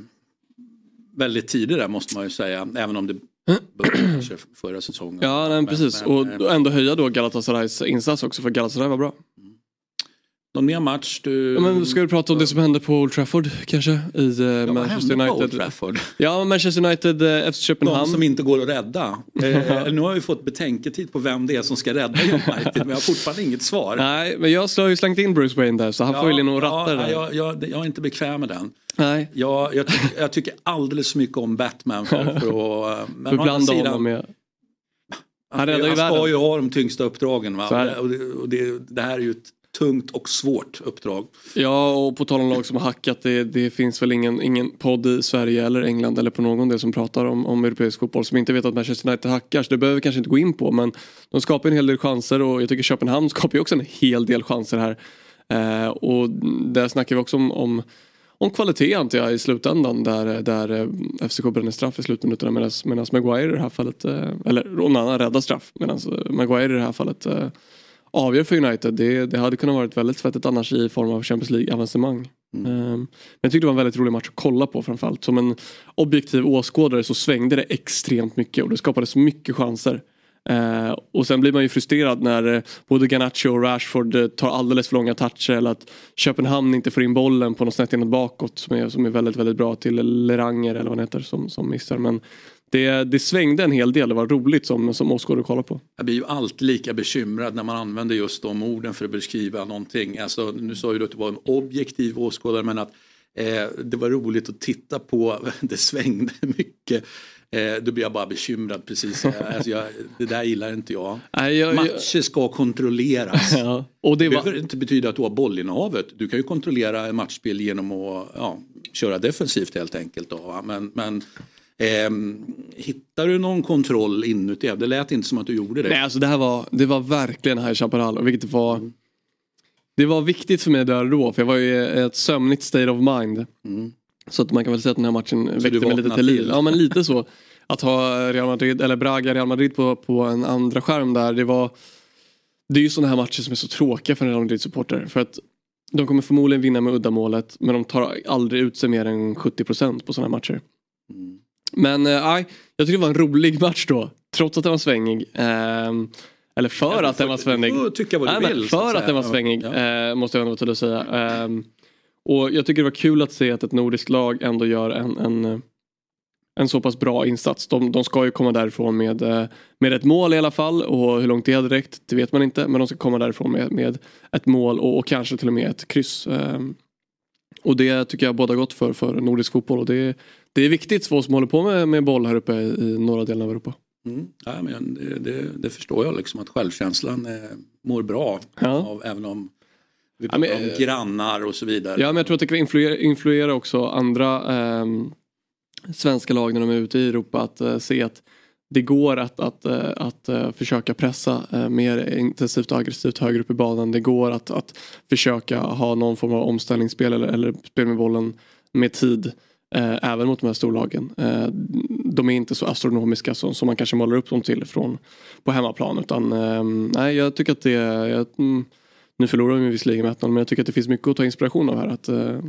väldigt tidigt där måste man ju säga. Även om det började kanske förra säsongen. Ja, nej, precis. men, och eh, ändå höja då Galatasarays insats också för Galatasaray var bra. Någon mer match du... Ja, men ska vi prata om det som hände på Old Trafford kanske? I uh, Ja, Manchester hände på Old United. Trafford? Ja, Manchester United uh, efter De Köpenhamn. som inte går att rädda. [LAUGHS] Eh, nu har vi fått betänketid på vem det är som ska rädda United men jag har fortfarande inget svar. Nej, men jag har ju slängt in Bruce Wayne där så han får ju nog ratta det där. jag, jag, jag är inte bekväm med den. Nej, Jag, jag, tycker, jag tycker alldeles för mycket om Batman för, [LAUGHS] för att... Men för å andra blanda sidan, honom med... Han han, ju ska ju ha de tyngsta uppdragen. Va? Det. Och, det, och det, det här är ju ett tungt och svårt uppdrag. Ja, och på tal om lag som har hackat, det, det finns väl ingen, ingen podd i Sverige eller England eller på någon del som pratar om, om europeisk fotboll som inte vet att Manchester United hackar. Så det behöver vi kanske inte gå in på, men de skapar en hel del chanser och jag tycker Köpenhamn skapar ju också en hel del chanser här. Eh, och där snackar vi också om, om om kvalitet antar jag i slutändan där, där eh, FCK bränner straff i slutminuterna medan Maguire i det här fallet, eller någon annan räddar straff medan Maguire i det här fallet eh, avgör för United. Det, det hade kunnat varit väldigt svettigt annars i form av Champions League-avancemang. Mm. Eh, Men jag tyckte det var en väldigt rolig match att kolla på framförallt. Som en objektiv åskådare så svängde det extremt mycket och det skapades mycket chanser. Eh, och sen blir man ju frustrerad när eh, både Garnacho och Rashford eh, tar alldeles för långa toucher eller att Köpenhamn inte får in bollen på något snett inåt bakåt som är, som är väldigt, väldigt bra till Leranger eller vad han heter som, som missar. Men det, det svängde en hel del, det var roligt som, som åskådare att kolla på. Jag blir ju alltid lika bekymrad när man använder just de orden för att beskriva någonting. Alltså, nu sa ju du att det var en objektiv åskådare men att eh, det var roligt att titta på. [LAUGHS] Det svängde mycket. Eh, då blir jag bara bekymrad precis. Alltså, jag, det där gillar inte jag. Nej, jag, Matcher ska kontrolleras. [LAUGHS] ja. Och det Det var, behöver inte betyda att du har bollinnehavet. Du kan ju kontrollera matchspel genom att ja, köra defensivt helt enkelt. Då? Men, men ehm, hittar du någon kontroll inuti? Det lät inte som att du gjorde det. Nej, alltså det här var, det var verkligen High Chaparral, vilket var Det var viktigt för mig där och då, för jag var i ett sömnigt state of mind. Mm. Så att man kan väl säga att den här matchen väckte du mig lite till liv. Ja men lite så. Att ha Real Madrid, eller Braga Real Madrid på, på en andra skärm där, det var Det är ju sådana här matcher som är så tråkiga för en Real Madrid-supporter. För att de kommer förmodligen vinna med uddamålet, men de tar aldrig ut sig mer än 70% på sådana här matcher. Mm. Men eh, nej, jag tycker det var en rolig match då. Trots att den var svängig. Ehm, eller för att den var svängig. Du får tycka vad du Nej, vill. för att den var svängig ja. eh, måste jag ändå vara säga. Ehm, och jag tycker det var kul att se att ett nordiskt lag ändå gör en, en, eh, en så pass bra insats. De, de ska ju komma därifrån med, eh, med ett mål i alla fall och hur långt det hade räckt det vet man inte. Men de ska komma därifrån med, med ett mål och, och kanske till och med ett kryss. Ehm, och det tycker jag båda gott för, för nordisk fotboll och det, det är viktigt för oss som håller på med, med boll här uppe i, norra delen av Europa. Mm. Ja, men det, det, det förstår jag liksom att självkänslan eh, mår bra Ja. av även om vi Ja, pratar men, om eh, grannar och så vidare. Ja men jag tror att det kan influera, influera också andra ehm, svenska lag när de är ute i Europa att eh, se att det går att, att, eh, att eh, försöka pressa eh, mer intensivt och aggressivt högre upp i banan. Det går att, att försöka ha någon form av omställningsspel eller, eller spel med bollen med tid. Eh, även mot de här storlagen. Eh, de är inte så astronomiska som, som man kanske målar upp dem till från, på hemmaplan. Utan eh, nej, jag tycker att det jag, mm, nu förlorar de ju visserligen med 1-0, men jag tycker att det finns mycket att ta inspiration av här. Att, eh,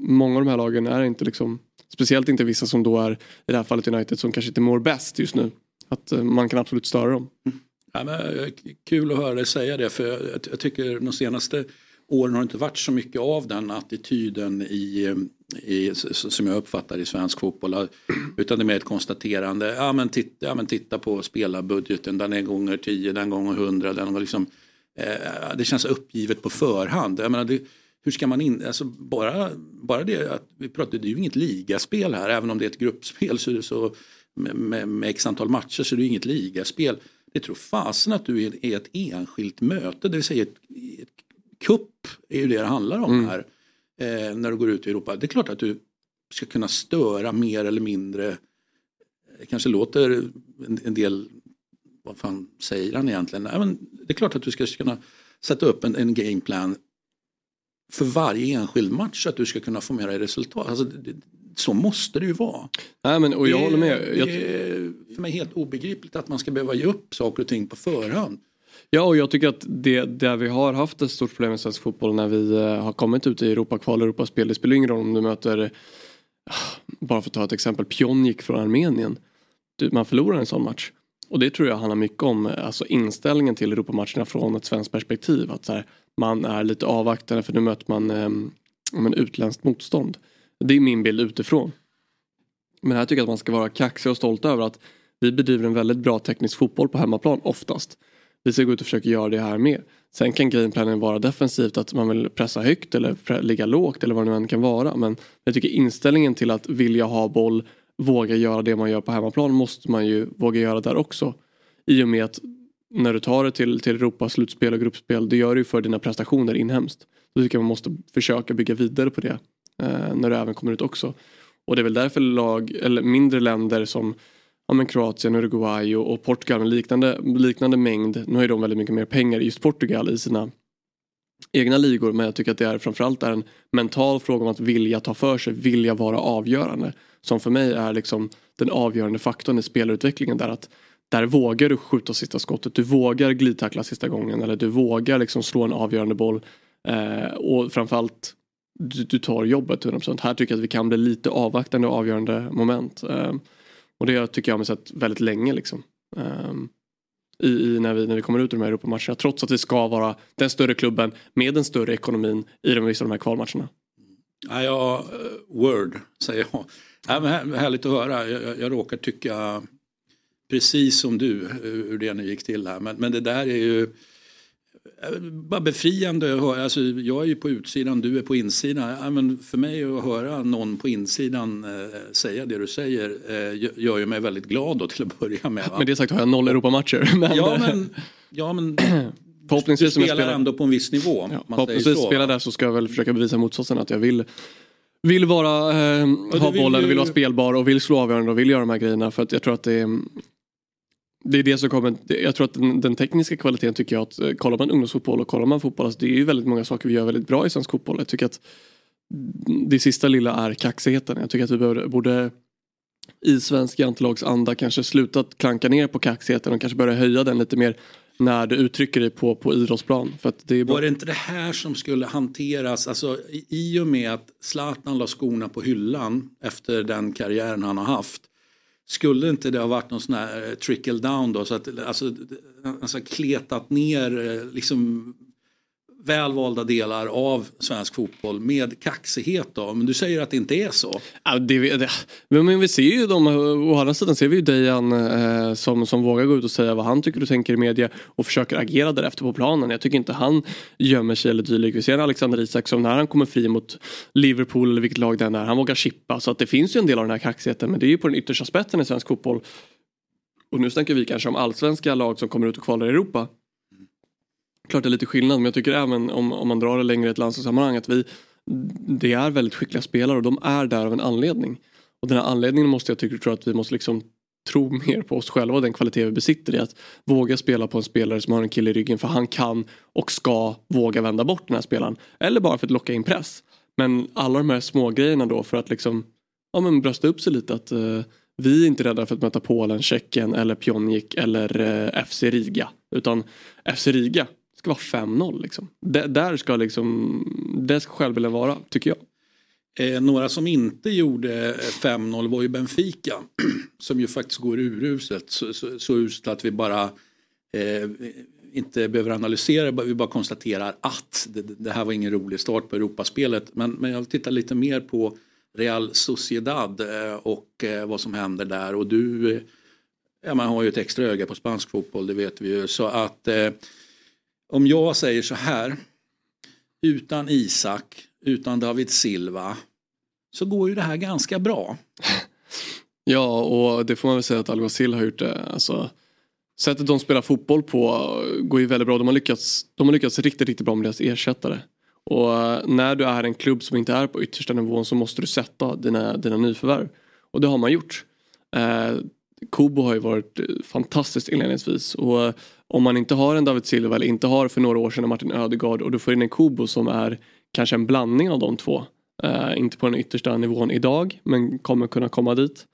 många av de här lagen är inte liksom, speciellt inte vissa som då är, i det här fallet United, som kanske inte mår bäst just nu. Att eh, man kan absolut störa dem. Ja, men, kul att höra dig säga det för jag, jag tycker de senaste åren har det inte varit så mycket av den attityden i, i, som jag uppfattar i svensk fotboll. Utan det är mer ett konstaterande, ja men titta, ja, men titta på spelarbudgeten, den är gånger 10, den gånger 100, den gånger liksom, eh, det känns uppgivet på förhand. Jag menar, det, hur ska man in, alltså bara, bara det att vi pratar, det är ju inget ligaspel här, även om det är ett gruppspel så är det så med, med, med x antal matcher så är det ju inget ligaspel. Det tror fasen att du är ett enskilt möte, det vill säga ett, ett kupp är ju det det handlar om här. Eh, när du går ut i Europa. Det är klart att du ska kunna störa mer eller mindre. Det kanske låter en, en del, vad fan säger han egentligen? Nej, men det är klart att du ska kunna sätta upp en, en gameplan för varje enskild match så att du ska kunna få med dig resultat. Alltså, det, så måste det ju vara. Nej, men, och jag det, håller med. Jag, det är för mig helt obegripligt att man ska behöva ge upp saker och ting på förhand. Ja, och jag tycker att det där vi har haft ett stort problem i svensk fotboll när vi eh, har kommit ut i Europakval och Europaspel. Det spelar ingen roll om du möter, eh, bara för att ta ett exempel, Pionjik från Armenien. Man förlorar en sån match. Och det tror jag handlar mycket om eh, alltså inställningen till Europamatcherna från ett svenskt perspektiv. Att så här, man är lite avvaktande för nu möter man eh, utländskt motstånd. Det är min bild utifrån. Men här tycker jag att man ska vara kaxig och stolt över att vi bedriver en väldigt bra teknisk fotboll på hemmaplan oftast. Vi ska gå ut och försöka göra det här med. Sen kan gameplanen vara defensivt att man vill pressa högt eller ligga lågt eller vad det nu än kan vara. Men jag tycker inställningen till att vilja ha boll, våga göra det man gör på hemmaplan måste man ju våga göra där också. I och med att när du tar det till, till Europas slutspel och gruppspel, det gör du för dina prestationer inhemskt. Då tycker jag man måste försöka bygga vidare på det eh, när du även kommer ut också. Och det är väl därför lag, eller mindre länder som ja, men Kroatien, Uruguay och, och Portugal med liknande, liknande mängd. Nu har ju de väldigt mycket mer pengar, just Portugal i sina egna ligor. Men jag tycker att det är framförallt är en mental fråga om att vilja ta för sig, vilja vara avgörande. Som för mig är liksom den avgörande faktorn i spelutvecklingen där att där vågar du skjuta sista skottet, du vågar glidtackla sista gången eller du vågar liksom slå en avgörande boll. Eh, och framförallt du, du tar jobbet 100%. Här tycker jag att vi kan bli lite avvaktande och avgörande moment. Eh, och det tycker jag har sett väldigt länge liksom. Um, i, i, när, vi, när vi kommer ut ur de här Europamatcherna. Trots att vi ska vara den större klubben med den större ekonomin i de, vissa av de här kvalmatcherna. Ja, ja, eh, word säger jag. Ja, men härligt att höra. Jag, jag, jag råkar tycka precis som du eh, hur det nu gick till här. Men, men det där är ju bara befriande att höra. Alltså, jag är ju på utsidan, du är på insidan. Men för mig att höra någon på insidan eh, säga det du säger eh, gör ju mig väldigt glad då, till att börja med. Va? Med det sagt har jag noll Europamatcher. [LAUGHS] Men... Ja, men, ja, men [CLEARS THROAT] förhoppningsvis du spelar, spelar ändå på en viss nivå. Ja, förhoppningsvis spelar där så ska jag väl försöka bevisa motsatsen att jag vill vill vara, eh, ha vill bollen, ju... vill vara spelbar och vill slå avgörande och vill göra de här grejerna. För att jag tror att det är det är det som kommer, jag tror att den, den, tekniska kvaliteten tycker jag att eh, kollar man ungdomsfotboll och kollar man fotboll, alltså det är ju väldigt många saker vi gör väldigt bra i svensk fotboll. Jag tycker att det sista lilla är kaxigheten. Jag tycker att vi borde, borde i svensk jantelagsanda kanske slutat klanka ner på kaxigheten och kanske börja höja den lite mer när du uttrycker dig på, på idrottsplan. För att det är Var det inte det här som skulle hanteras, alltså i och med att Zlatan la skorna på hyllan efter den karriären han har haft skulle inte det ha varit någon sån här eh, trickle down då? Så att, alltså, alltså kletat ner eh, liksom välvalda delar av svensk fotboll med kaxighet då. Men du säger att det inte är så. Ja, det, det, men vi ser ju dem, eh, å andra sidan ser vi ju Dejan eh, som, som vågar gå ut och säga vad han tycker och tänker i media och försöker agera därefter på planen. Jag tycker inte han gömmer sig eller dylikt. Vi ser Alexander Isak som när han kommer fri mot Liverpool eller vilket lag det än är, han vågar chippa. Så att det finns ju en del av den här kaxigheten men det är ju på den yttersta spetsen i svensk fotboll. Och nu snackar vi kanske om allsvenska lag som kommer ut och kvalar i Europa klart det är lite skillnad men jag tycker även om, om man drar det längre i ett landslagssammanhang att vi det är väldigt skickliga spelare och de är där av en anledning. Och den här anledningen måste jag tycka, tror att vi måste liksom tro mer på oss själva och den kvalitet vi besitter i att våga spela på en spelare som har en kille i ryggen för han kan och ska våga vända bort den här spelaren. Eller bara för att locka in press. Men alla de här små grejerna då för att liksom ja, men brösta upp sig lite att uh, vi är inte rädda för att möta Polen, Tjeckien eller Pjonjik eller eh, uh, FC Riga. Utan FC Riga, ska vara 5-0 liksom. D där ska liksom, det ska självbilden vara, tycker jag. Eh, några som inte gjorde 5-0 var ju Benfica. [CLEARS THROAT] som ju faktiskt går uruselt. Så, så, så uselt att vi bara eh, inte behöver analysera, vi bara konstaterar att det, det, här var ingen rolig start på Europaspelet. Men, men jag tittar lite mer på Real Sociedad eh, och eh, vad som händer där. Och du, eh, ja, man har ju ett extra öga på spansk fotboll, det vet vi ju. Så att eh, om jag säger så här, utan Isak, utan David Silva, så går ju det här ganska bra. [LAUGHS] Ja, och det får man väl säga att Alguacil har gjort det. Alltså, sättet de spelar fotboll på går ju väldigt bra. De har lyckats, de har lyckats riktigt, riktigt bra med deras ersättare. Och eh, när du är en klubb som inte är på yttersta nivån så måste du sätta dina, dina nyförvärv. Och det har man gjort. Eh, Kubo har ju varit eh, fantastiskt inledningsvis och eh, om man inte har en David Silva eller inte har för några år sedan Martin Ödegaard och du får in en Kubo som är kanske en blandning av de två. Uh, inte på den yttersta nivån idag men kommer kunna komma dit.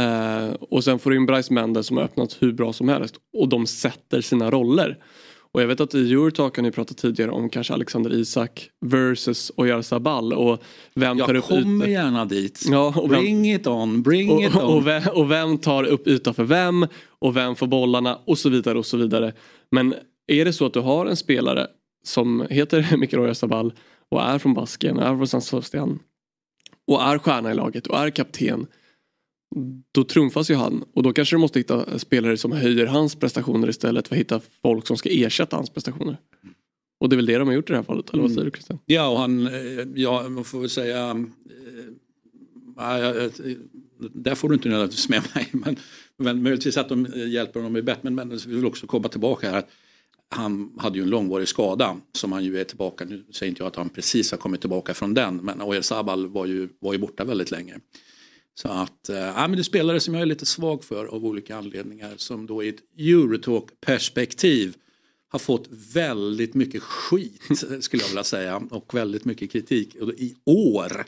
Uh, och sen får du in Bryce Mendes som har öppnat hur bra som helst och de sätter sina roller. Och jag vet att i Eurotalk har ni pratat tidigare om kanske Alexander Isak versus Oyarzabal och vem jag tar upp Jag kommer gärna dit. Ja, och bring vem, it on, bring och, it on. Och vem, och vem tar upp yta för vem och vem får bollarna och så vidare och så vidare. Men är det så att du har en spelare som heter [LAUGHS] Mikael Oyarzabal och är från Basken, är från San Sebastian och är stjärna i laget och är kapten då trumfas ju han och då kanske du måste hitta spelare som höjer hans prestationer istället för att hitta folk som ska ersätta hans prestationer. Och det är väl det de har gjort i det här fallet, eller vad säger du Christian? Ja, och han, eh, ja, man får väl säga, jag- där får du inte nödvändigtvis med mig, [LAUGHS] men, men möjligtvis att de hjälper honom i bett, men, men vi vill också komma tillbaka här. att Han hade ju en långvarig skada som han ju är tillbaka, nu säger inte jag att han precis har kommit tillbaka från den, men Oyarzabal var ju, var ju borta väldigt länge. Så att, eh, ja, men det är spelare som jag är lite svag för av olika anledningar som då i ett Eurotalk-perspektiv har fått väldigt mycket skit [LAUGHS] skulle jag vilja säga och väldigt mycket kritik i år.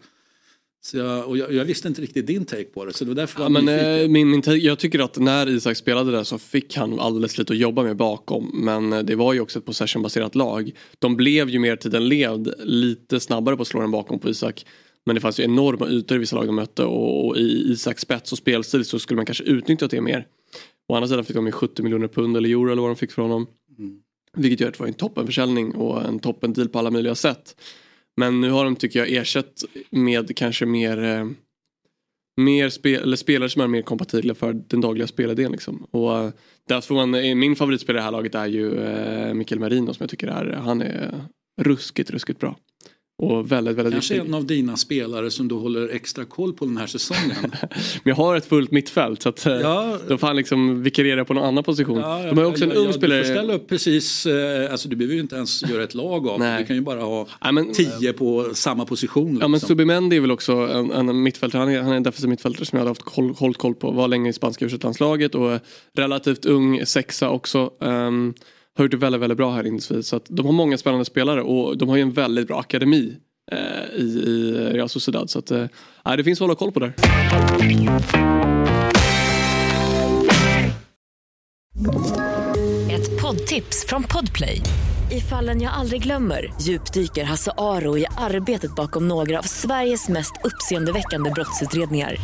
Så jag, och jag, jag visste inte riktigt din take på det så det var därför Ja, men, eh, min, min, jag tycker att när Isak spelade där så fick han alldeles lite att jobba med bakom. Men eh, det var ju också ett possessionbaserat lag. De blev ju mer tiden levd lite snabbare på att slå den bakom på Isak. Men det fanns ju enorma ytor i vissa lag de mötte och, och i Isaks spets och spelstil så skulle man kanske utnyttjat det mer. Å andra sidan fick de ju 70 miljoner pund eller euro eller vad de fick från honom. Vilket gör att det var en toppenförsäljning och en toppendeal på alla möjliga sätt. Men nu har de tycker jag ersatt med kanske mer eh, mer spe, eller spelare som är mer kompatibla för den dagliga spelidén. Liksom. Och eh, där får man, eh, min favoritspelare i det här laget är ju eh, Mikael Merino som jag tycker är, han är ruskigt, ruskigt bra. Och väldigt, väldigt Kanske viktig. en av dina spelare som du håller extra koll på den här säsongen. [LAUGHS] Men jag har ett fullt mittfält så att eh, Ja. då får han liksom vikariera på någon annan position. Ja, De har också en ja, ung ja, spelare. Du får ställa upp precis, eh, alltså du behöver ju inte ens göra ett lag av. Du kan ju bara ha Nej, men- tio på samma position. Ja men liksom. Subimendi är väl också en, en mittfältare, han är, han är en defensiv mittfältare som jag hade haft koll, hållit koll på, var länge i spanska u och är relativt ung, sexa också. Um, har gjort det väldigt, väldigt bra här inledningsvis. Så att de har många spännande spelare och de har ju en väldigt bra akademi eh, i, i Real Sociedad. Så att, eh, det finns att hålla koll på där. Ett poddtips från Podplay. I fallen jag aldrig glömmer djupdyker Hasse Aro i arbetet bakom några av Sveriges mest uppseendeväckande brottsutredningar.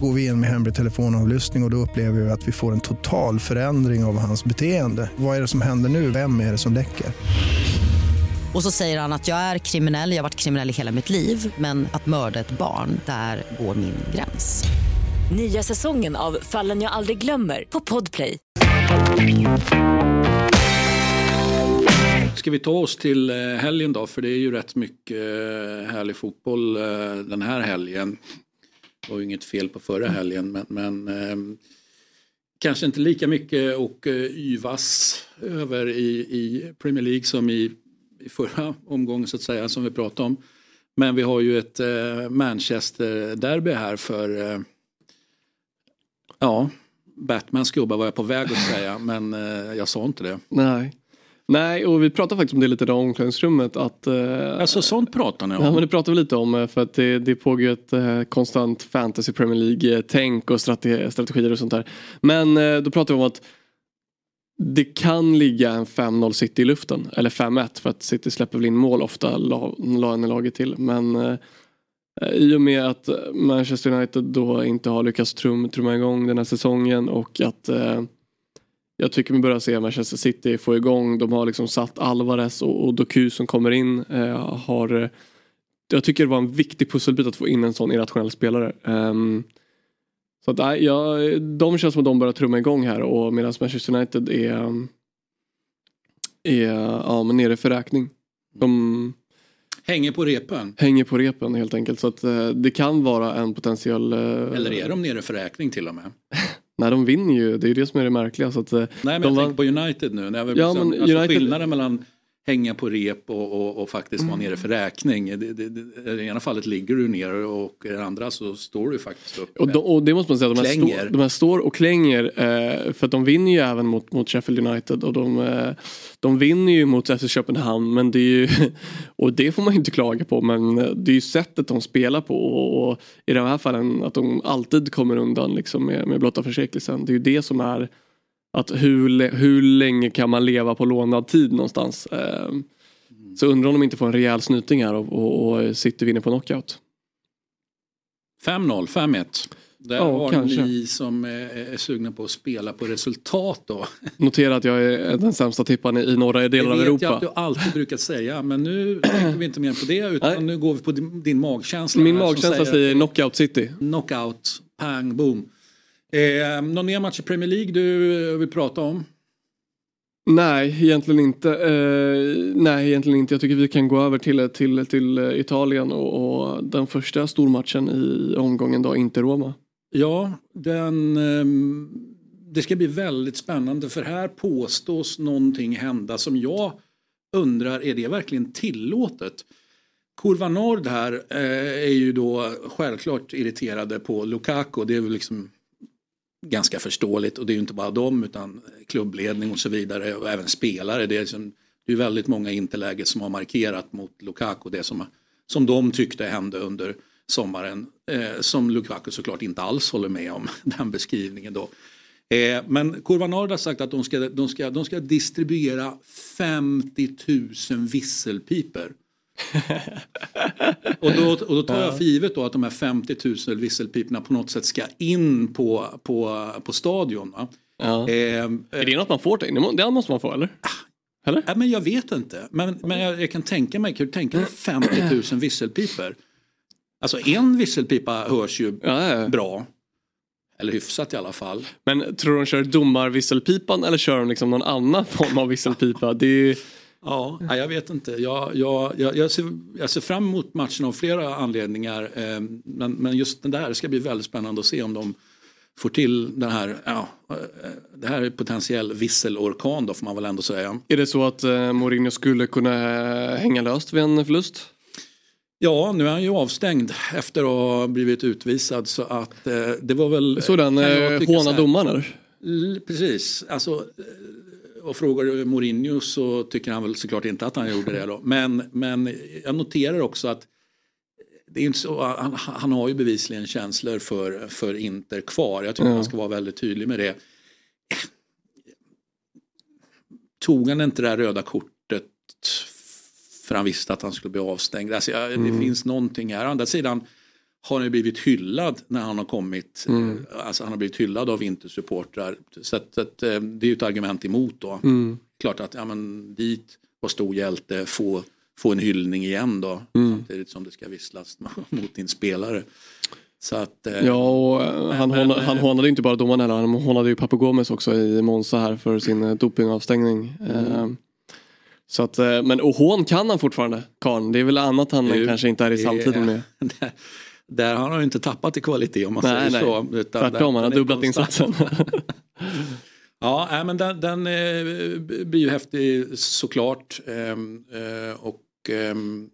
Går vi in med hemlig telefonavlyssning och, och då upplever vi att vi får en total förändring av hans beteende. Vad är det som händer nu? Vem är det som läcker? Och så säger han att jag är kriminell, jag har varit kriminell i hela mitt liv men att mörda ett barn, där går min gräns. Nya säsongen av Fallen jag aldrig glömmer på Podplay. Ska vi ta oss till eh, helgen då? För det är ju rätt mycket eh, härlig fotboll eh, den här helgen. Det var ju inget fel på förra helgen men, men eh, kanske inte lika mycket och eh, yvas över i, i Premier League som i, i förra omgången så att säga som vi pratade om. Men vi har ju ett eh, Manchester-derby här för eh, ja, Batmans gubbar var jag på väg att säga men eh, jag sa inte det. Nej. Nej, och vi pratade faktiskt om det lite i omklädningsrummet att eh, Alltså sånt pratar ni om? Ja men det pratar vi lite om eh, för att det, det pågår ett eh, konstant fantasy Premier League-tänk och strate, strategier och sånt där. Men eh, då pratar vi om att det kan ligga en 5-0 City i luften. Eller 5-1 för att City släpper väl in mål ofta la, la laget till. Men eh, i och med att Manchester United då inte har lyckats trum, trumma igång den här säsongen och att eh, jag tycker vi börjar se Manchester City få igång. De har liksom satt Alvarez och, och Doku som kommer in. Eh, har, eh, jag tycker det var en viktig pusselbit att få in en sån irrationell spelare. Ehm, så att, ja, de känns som att de börjar trumma igång här och medan Manchester United är, är ja, men nere för räkning. De Hänger på repen? hänger på repen helt enkelt. Så att eh, det kan vara en potentiell... eh, Eller är de nere för räkning till och med? Nej, de vinner ju. Det är ju det som är det märkliga. Så att, eh, Nej men de jag tänker på United nu. Det är väl Ja, men alltså United- Skillnaden mellan hänga på rep och, och, och faktiskt vara nere för räkning. Det, det, det, I det ena fallet ligger du ner och i det andra så står du faktiskt upp. Och, de, och det måste man säga, de här, står, de här står och klänger eh, för att de vinner ju även mot, mot Sheffield United och de, eh, de vinner ju mot FC Köpenhamn men det är ju, [LAUGHS] och det får man ju inte klaga på men eh, det är ju sättet de spelar på och, och i de här fallen att de alltid kommer undan liksom med, med blotta försäkelsen. Det är ju det som är att hur, hur länge kan man leva på lånad tid någonstans. Eh, så undrar om de inte får en rejäl snyting här och, och, och City vinner på knockout. 5-0, 5-1. Där Ja, har kanske. ni som är, sugna på att spela på resultat då. [LAUGHS] Notera att jag är den sämsta tipparen i norra delen av det vet jag att Europa. du alltid brukat säga men nu tänker vi inte mer på det utan nu går vi på din, magkänsla. Min magkänsla säger knockout city. Knockout, pang, boom. Eh, någon mer match i Premier League du vill prata om? Nej, egentligen inte. Eh, nej, egentligen inte. Jag tycker vi kan gå över till, till, till eh, Italien och, och den första stormatchen i omgången då, inte Roma. Ja, den, ehm, det ska bli väldigt spännande för här påstås någonting hända som jag undrar, är det verkligen tillåtet? Kurva Nord här eh, är ju då självklart irriterade på Lukaku. Det är väl liksom ganska förståeligt och det är ju inte bara dem utan klubbledning och så vidare och även spelare. Det är, liksom, det är väldigt många interläget som har markerat mot Lukaku det som, som de tyckte hände under sommaren. Eh, som Lukaku såklart inte alls håller med om [LAUGHS] den beskrivningen då. Eh, men Kurva Nord har sagt att de ska, de, ska, de ska distribuera 50 000 visselpiper. [LAUGHS] och, då, och då tar jag för givet då att de här 50 000 visselpiporna på något sätt ska in på, på, på stadion. Ja. Eh, Är det något man får? till? Det må- Det måste man få eller? Eller? Ja, men jag vet inte. Men, men jag, jag kan tänka mig, kan du tänka dig 50 000 visselpipor? Alltså en visselpipa hörs ju bra. Eller hyfsat i alla fall. Men tror du de kör domarvisselpipan eller kör de liksom någon annan form av visselpipa? Det är ju... Ja, jag vet inte. Jag, jag, jag, jag, ser, jag ser fram emot matchen av flera anledningar. Eh, men, men just den där ska bli väldigt spännande att se om de får till den här, ja, eh, det här är potentiell visselorkan då får man väl ändå säga. Är det så att eh, Mourinho skulle kunna hänga löst vid en förlust? Ja, nu är han ju avstängd efter att ha blivit utvisad så att eh, det var väl... Så den eh, håna domaren Precis, alltså och frågar Mourinho så tycker han väl såklart inte att han gjorde det då. Men, men jag noterar också att det är inte så, han, han har ju bevisligen känslor för, för Inter kvar. Jag tycker Ja. man ska vara väldigt tydlig med det. Tog han inte det där röda kortet för han visste att han skulle bli avstängd? Alltså, jag, Mm. Det finns någonting här. Å andra sidan har han blivit hyllad när han har kommit. Mm. Alltså han har blivit hyllad av Intersupportrar. Så, att, att, eh, det är ju ett argument emot då. Mm. Klart att ja, men, dit var stor hjälte, få, få en hyllning igen då. Mm. Samtidigt som det ska visslas [LAUGHS] mot din spelare. Så att, eh, Ja, och eh, han, men, hånade, eh, han hånade ju inte bara domaren heller. Han hånade ju Papu Gomez också i Monza här för sin eh, dopingavstängning. Eh, Så att, eh, men och hån kan han fortfarande, Karn. Det är väl annat han Du, kanske inte är i det- samtiden med. [LAUGHS] där, där har han inte tappat i kvalitet om man Nej, säger nej. så. utan Tvärtom, han har dubblat insatsen. [LAUGHS] Ja, men den, den eh, blir ju häftig såklart. Ehm, eh, och ehm,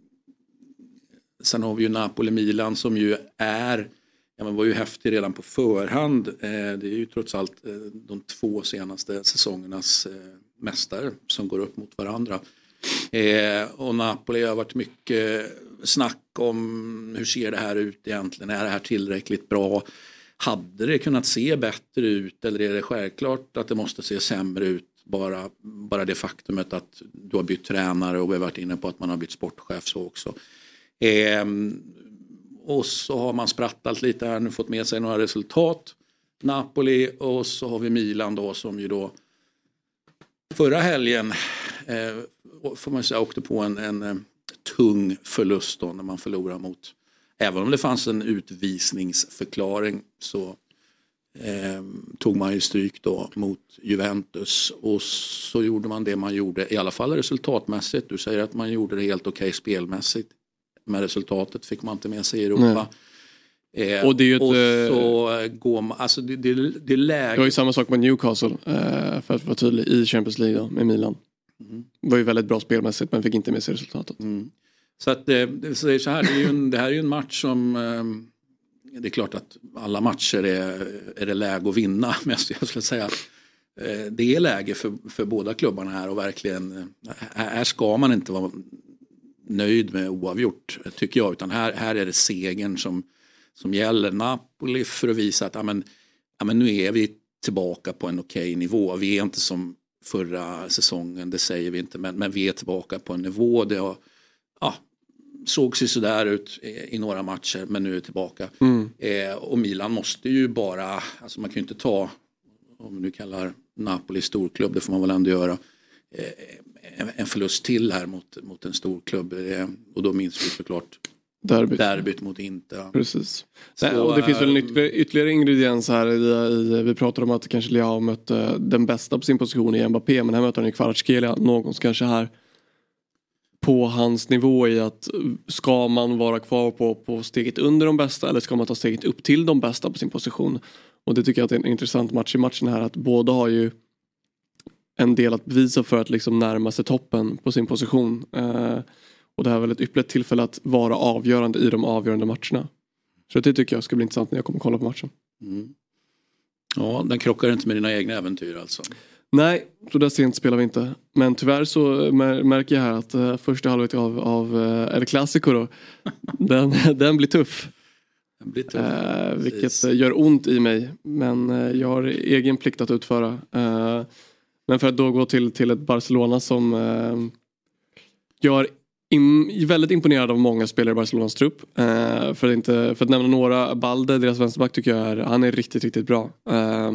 sen har vi ju Napoli-Milan som ju är, ja men var ju häftig redan på förhand. Eh, det är ju trots allt eh, de två senaste säsongernas eh, mästare som går upp mot varandra. Och Napoli har varit mycket snack om hur ser det här ut egentligen, är det här tillräckligt bra? Hade det kunnat se bättre ut eller är det självklart att det måste se sämre ut? Bara, bara det faktumet att du har bytt tränare och vi har varit inne på att man har bytt sportchef så också. Ehm, och så har man sprattlat lite här nu, fått med sig några resultat. Napoli och så har vi Milan då som ju då förra helgen eh, får man säga åkte på en, en eh, tung förlust då när man förlorar mot Även om det fanns en utvisningsförklaring så eh, tog man ju stryk då mot Juventus och så gjorde man det man gjorde, i alla fall resultatmässigt. Du säger att man gjorde det helt okej spelmässigt. Men resultatet fick man inte med sig i Europa. Eh, Och det är ju ett, och eh, så går man, alltså det, det, det är Det läge. var ju samma sak med Newcastle, eh, för att vara tydlig, i Champions League då, med Milan. Det var ju väldigt bra spelmässigt men fick inte med sig resultatet. Mm. Så att eh, det, så det är så här, det, är ju en, det här är ju en match som eh, det är klart att alla matcher är, är det läge att vinna. [LAUGHS] Men jag skulle- säga att det är läge för, för båda klubbarna här och verkligen här ska man inte vara nöjd med oavgjort tycker jag utan här, här är det segern som, som gäller. Napoli för att visa att ja, men, ja, men nu är vi tillbaka på en okej nivå. Vi är inte som förra säsongen, det säger vi inte, men, men vi är tillbaka på en nivå. Det har, ja, såg sig sådär ut i, några matcher men nu är tillbaka. Mm. Eh, och Milan måste ju bara, alltså man kan ju inte ta, om vi nu kallar Napoli storklubb, det får man väl ändå göra. Eh, en, en förlust till här mot, mot en storklubb. Eh, och då minns vi såklart Derbyt. derbyt mot Inter. Precis. Så, Nej, och det finns väl en eh, ytterligare, ytterligare ingrediens här. I, i, vi pratar om att kanske Leao mötte den bästa på sin position i Mbappé men här möter han ju Kvaratskhelia. Någon som kanske här på hans nivå i att ska man vara kvar på, på steget under de bästa eller ska man ta steget upp till de bästa på sin position. Och det tycker jag att det är en intressant match i matchen här att båda har ju en del att bevisa för att liksom närma sig toppen på sin position. Eh, och det här är väl ett ypperligt tillfälle att vara avgörande i de avgörande matcherna. Så det tycker jag ska bli intressant när jag kommer kolla på matchen. Mm. Ja, den krockar inte med dina egna äventyr alltså. Nej, så där sent spelar vi inte. Men tyvärr så mär- märker jag här att uh, första halvlek av, av uh, El Clasico då, [LAUGHS] den, den blir tuff. Den blir tuff. Eh, vilket eh, gör ont i mig. Men eh, jag har egen plikt att utföra. Eh, men för att då gå till, till ett Barcelona som eh, im- väldigt imponerad av många spelare i Barcelonas trupp. Eh, för, att inte, för att nämna några, Balde, deras vänsterback tycker jag är, han är riktigt, riktigt bra. Eh,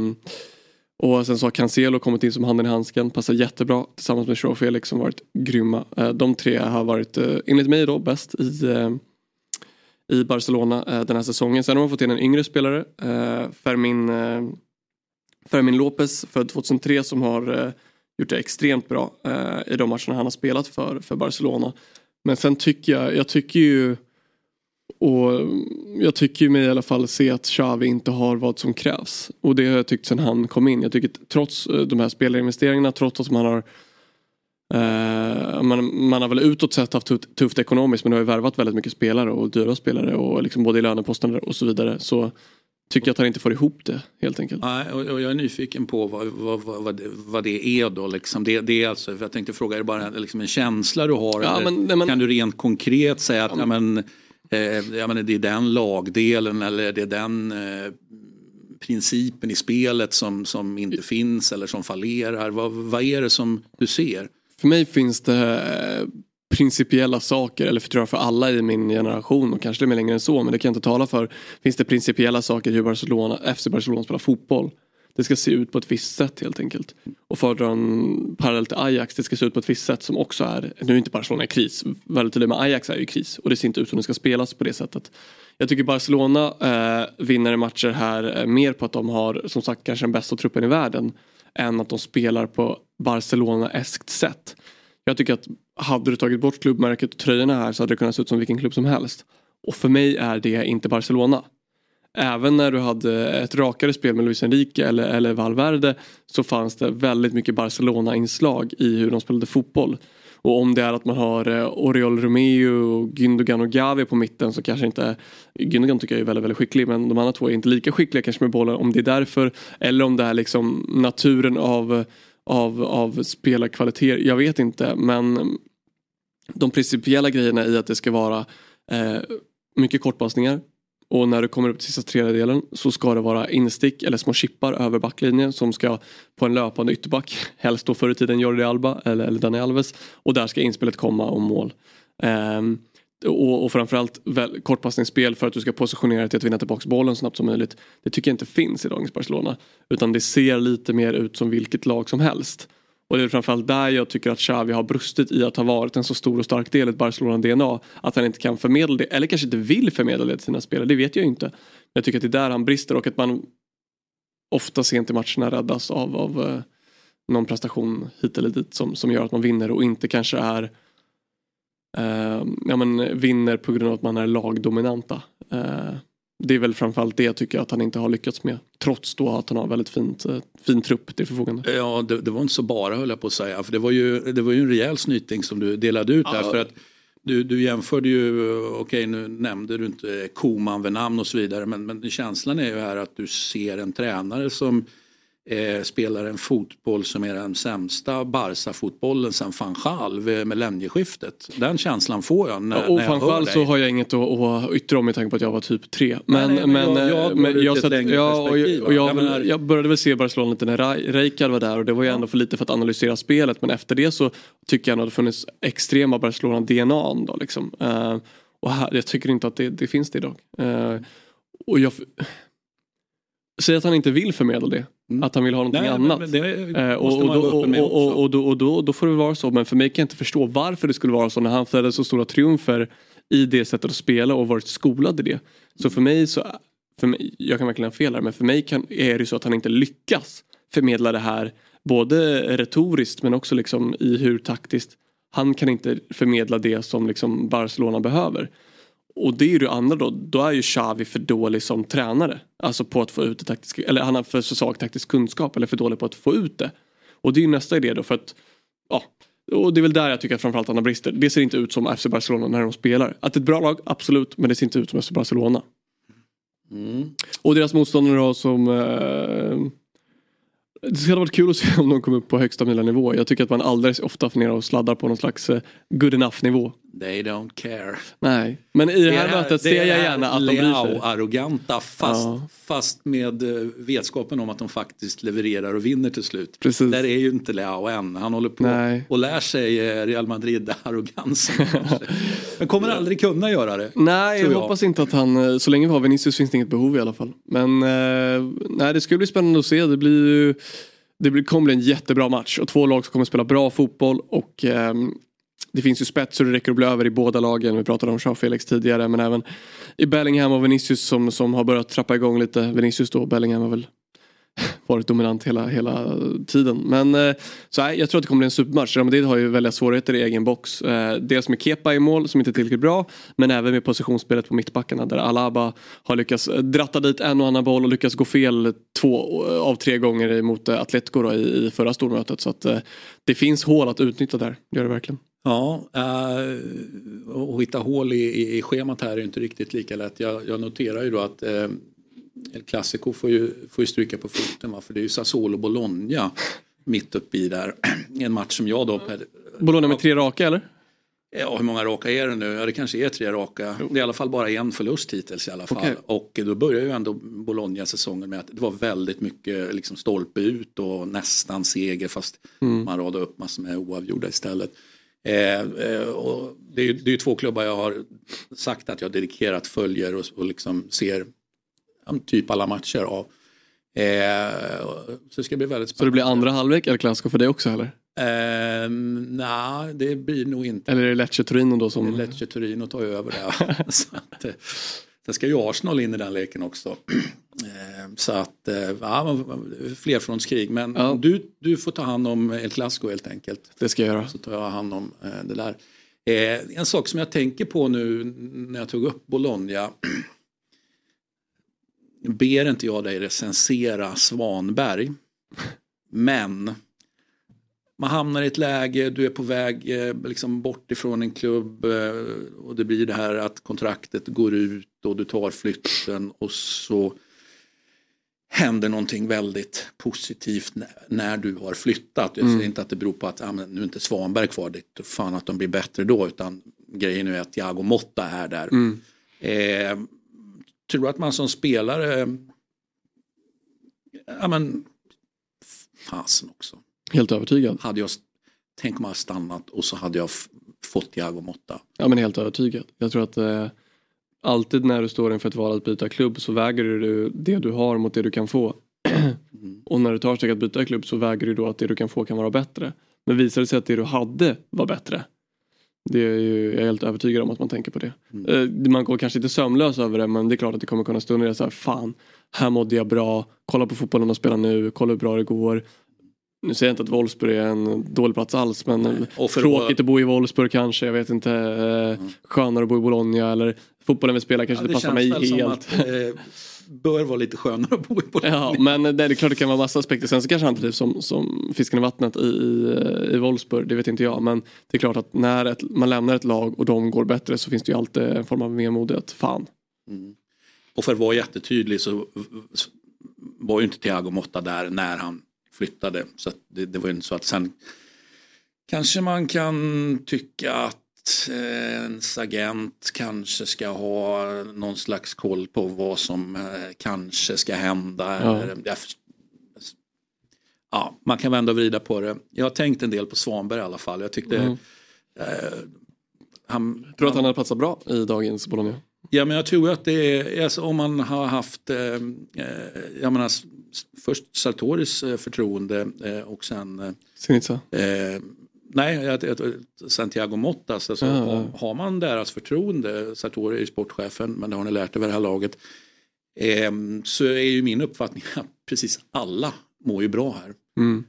och sen så har Cancelo kommit in som handen i handsken, passar jättebra tillsammans med Joao Felix som varit grymma. Eh, de tre har varit, eh, enligt mig då, bäst i, eh, i Barcelona eh, den här säsongen. Sen har man fått in en yngre spelare, eh, Fermin, eh, Fermin Lopez född 2003 som har eh, gjort det extremt bra eh, i de matcherna han har spelat för, för Barcelona. Men sen tycker jag, jag tycker ju och jag tycker mig i alla fall se att Xavi inte har vad som krävs. Och det har jag tyckt sen han kom in. Jag tycker att trots eh, de här spelarinvesteringarna, trots att man har eh, man, man har väl utåt sett haft tufft, tufft ekonomiskt men det har ju värvat väldigt mycket spelare och dyra spelare och liksom både i löneposter och så vidare. Så tycker jag att han inte får ihop det helt enkelt. Nej, och, jag är nyfiken på vad, vad, vad, vad, det, är då. Liksom. Det, det är alltså, jag tänkte fråga, är det bara liksom en känsla du har? Ja, eller men- nej, men- Kan du rent konkret säga att ja, men, eh, ja, men det är den lagdelen eller det är den eh, principen i spelet som, som inte finns eller som fallerar? Vad, vad är det som du ser? För mig finns det eh, principiella saker, eller för, tror jag för alla i min generation och kanske lite mer längre än så, men det kan jag inte tala för. Finns det principiella saker hur Barcelona, FC Barcelona spelar fotboll. Det ska se ut på ett visst sätt helt enkelt. Och för en parallell till Ajax, det ska se ut på ett visst sätt som också är, nu är inte Barcelona i kris, väldigt tydligt med Ajax är ju i kris och det ser inte ut som det ska spelas på det sättet. Jag tycker Barcelona eh, vinner i matcher här eh, mer på att de har som sagt kanske den bästa truppen i världen än att de spelar på Barcelona-eskt sätt. Jag tycker att hade du tagit bort klubbmärket och tröjorna här så hade det kunnat se ut som vilken klubb som helst. Och för mig är det inte Barcelona. Även när du hade ett rakare spel med Luis Enrique eller, eller Valverde så fanns det väldigt mycket Barcelona-inslag i hur de spelade fotboll. Och om det är att man har eh, Oriol Romeo, Gündogan och Gavi på mitten så kanske inte Gündogan tycker jag är väldigt, väldigt skicklig men de andra två är inte lika skickliga kanske med bollen om det är därför eller om det är liksom naturen av, av, av spelarkvaliteter. Jag vet inte men de principiella grejerna i att det ska vara eh, mycket kortpassningar och när du kommer upp till sista tredjedelen så ska det vara instick eller små chippar över backlinjen som ska på en löpande ytterback, [LAUGHS] helst då förr i tiden Jordi Alba eller, eller Dani Alves och där ska inspelet komma och mål. Ehm, och, och framförallt väl, kortpassningsspel för att du ska positionera dig till att vinna tillbaka bollen så snabbt som möjligt. Det tycker jag inte finns i dagens Barcelona. Utan det ser lite mer ut som vilket lag som helst. Och det är framförallt där jag tycker att Xavi har brustit i att ha varit en så stor och stark del i ett Barcelona-DNA. Att han inte kan förmedla det, eller kanske inte vill förmedla det till sina spelare, det vet jag ju inte. Men jag tycker att det är där han brister och att man ofta sent i matcherna räddas av, av eh, någon prestation hit eller dit som, som gör att man vinner och inte kanske är eh, ja, men vinner på grund av att man är lagdominanta. Eh, det är väl framförallt det jag tycker att han inte har lyckats med. Trots då att han har väldigt fint, eh, fin trupp till förfogande. Ja, det, det var inte så bara höll jag på att säga. För det var ju, det var ju en rejäl snyting som du delade ut här. Ja. För att du, du jämförde ju, okej nu nämnde du inte Koman vid namn och så vidare. Men, men känslan är ju här att du ser en tränare som eh, spelar en fotboll som är den sämsta Barca-fotbollen sen van Gaal vid millennieskiftet. Den känslan får jag när, och när jag framförallt dig. så har jag inget att, att yttra om med tanke på att jag var typ tre. Men, Nej, nej, men men, jag- jag eh, går men jag, satt, ja, och, jag, och jag, Jag menar- jag började väl se Barcelona lite när Rijkaard var där och det var ju ändå för lite för att analysera spelet. Men efter det så tycker jag att det funnits extrema Barcelona-DNA då liksom. Eh, och här, jag tycker inte att det, det finns det idag. Eh, och jag... Säg att han inte vill förmedla det. Att han vill ha någonting Mm. Nej, men- annat. men det Eh, och, och, och, och, och, då, och då, då får det vara så. Men för mig kan jag inte förstå varför det skulle vara så när han firade så stora triumfer i det sättet att spela och varit skolad i det. Så för mig så, för mig, jag kan verkligen ha fel här, men för mig kan, är det så att han inte lyckas förmedla det här både retoriskt men också liksom i hur taktiskt han kan inte förmedla det som liksom Barcelona behöver. Och det är ju det andra då, då är ju Xavi för dålig som tränare. Alltså på att få ut det taktiska, eller han har för svag taktisk kunskap eller för dålig på att få ut det. Och det är ju nästa idé då för att, ja, och det är väl där jag tycker att framförallt han har brister. Det ser inte ut som FC Barcelona när de spelar. Att det är ett bra lag, absolut, men det ser inte ut som FC Barcelona. Mm. Och deras motståndare då som eh, det skulle ha varit kul att se om de kom upp på högsta nivå. Jag tycker att man alldeles ofta funderar och sladdar på någon slags eh, good enough nivå. They don't care. Nej, men i det här är mötet ser jag gärna att de bryr sig. Leao-arroganta fast, Ja. fast med eh, vetskapen om att de faktiskt levererar och vinner till slut. Precis. Där är ju inte Leao än. Han håller på Nej. och lär sig eh, Real Madrid-arrogansen. [LAUGHS] Men kommer aldrig kunna göra det. Nej, jag, jag. hoppas inte att han, eh, så länge vi har Vinicius finns det inget behov i alla fall. Men eh, nej, det ska bli spännande att se. Det blir ju, det blir, kommer bli en jättebra match och två lag som kommer spela bra fotboll och ehm, det finns ju spets så det räcker att bli över i båda lagen. Vi pratade om Jean Felix tidigare men även i Bellingham och Vinicius som, som har börjat trappa igång lite. Vinicius då, Bellingham har väl [LAUGHS] varit dominant hela, hela tiden. Men eh, så här, jag tror att det kommer bli en supermatch. Real Madrid har ju väldigt svårigheter i egen box. Eh, dels med Kepa i mål som inte är tillräckligt bra. Men även med positionsspelet på mittbackarna där Alaba har lyckats eh, dratta dit en och annan boll och lyckats gå fel två av tre gånger mot Atletico då, i, i förra stormötet. Så att det finns hål att utnyttja där. Det gör det verkligen. Ja, eh, och hitta hål i, i, i schemat här är inte riktigt lika lätt. Jag, jag noterar ju då att eh, El Clasico får ju, får ju stryka på foten va? för det är ju Sassuolo Bologna mitt uppe i där. [CLEARS THROAT] En match som jag då per, Bologna med tre raka eller? Ja, hur många raka är det nu? Ja, det kanske är tre raka. Det är i alla fall bara en förlust hittills i alla fall. Okej. Och då börjar ju ändå Bologna-säsongen med att det var väldigt mycket liksom stolpe ut och nästan seger fast Mm. man radade upp massor med oavgjorda istället. Eh, eh, och det är det är två klubbar jag har sagt att jag dedikerat följer och, och liksom ser typ alla matcher av. Eh, så det ska bli väldigt Så det spännande. blir andra halvlek El Clasico för dig också eller? Eh, Nej, det blir nog inte. Eller är det Lecce Torino då som... Lecce Torino tar ju över det. [LAUGHS] så att, eh, sen ska ju Arsenal in i den leken också. [CLEARS THROAT] Eh, Så att, eh, ja, flerfrontskrig. Men Ja. du, du får ta hand om El Clasico helt enkelt. Det ska jag göra. Så tar jag hand om eh, det där. En sak som jag tänker på nu när jag tog upp Bologna. [CLEARS THROAT] Ber inte jag dig recensera Svanberg. [LAUGHS] Men man hamnar i ett läge, du är på väg eh, liksom bort ifrån en klubb eh, och det blir det här att kontraktet går ut och du tar flytten och så händer någonting väldigt positivt när, du har flyttat. Jag säger inte att det beror på att ah, nu är inte Svanberg kvar, det är fan att de blir bättre då utan grejen är att Thiago Motta är där. Mm. Eh, tror att man som spelare, ja men fasen också. Helt övertygad. Hade jag, tänk om jag hade stannat och så hade jag fått Thiago Motta. Ja men helt övertygad. Jag tror att eh, alltid när du står inför ett val att byta klubb så väger du det du har mot det du kan få. Och när du tar steget att byta klubb så väger du då att det du kan få kan vara bättre. Men visar det sig att det du hade var bättre. Det är ju, jag är helt övertygad om att man tänker på det. Eh, man går kanske inte sömnlös över det men det är klart att det kommer kunna stå ner så här, fan, här mådde jag bra, kolla på fotbollen de spelar nu, kolla hur bra det går. Nu säger jag inte att Wolfsburg är en dålig plats alls men Och för- tråkigt att bo i Wolfsburg kanske, jag vet inte. Eh, skönare att bo i Bologna eller fotbollen vi spelar kanske Ja, inte passar mig helt. att eh, bör vara lite skönare att bo i Bologna. Ja, men det är klart det kan vara massa aspekter. Sen så kanske han trivs som, som fisken i vattnet i, i, i Wolfsburg, det vet inte jag. Men det är klart att när ett, man lämnar ett lag och de går bättre så finns det ju alltid en form av vemod att fan. Och för att vara jättetydlig så var ju inte Thiago Motta där när han flyttade. Så det, det var ju inte så att sen kanske man kan tycka att eh, ens agent kanske ska ha någon slags koll på vad som eh, kanske ska hända. Ja. Ja, man kan vända och vrida på det. Jag har tänkt en del på Svanberg i alla fall. Jag tyckte Mm. eh, han, tror att han hade platsat bra i dagens Bologna. Ja men jag tror att det är, alltså, om man har haft, eh, eh, jag menar först Sartoris eh, förtroende eh, och sen eh. Eh, nej, Santiago Mottas. Alltså, Ja, ja. har, har man deras förtroende, Sartori är ju sportchefen, men det har ni lärt över det här laget. Så är ju min uppfattning [LAUGHS] att precis alla mår ju bra här. Mm.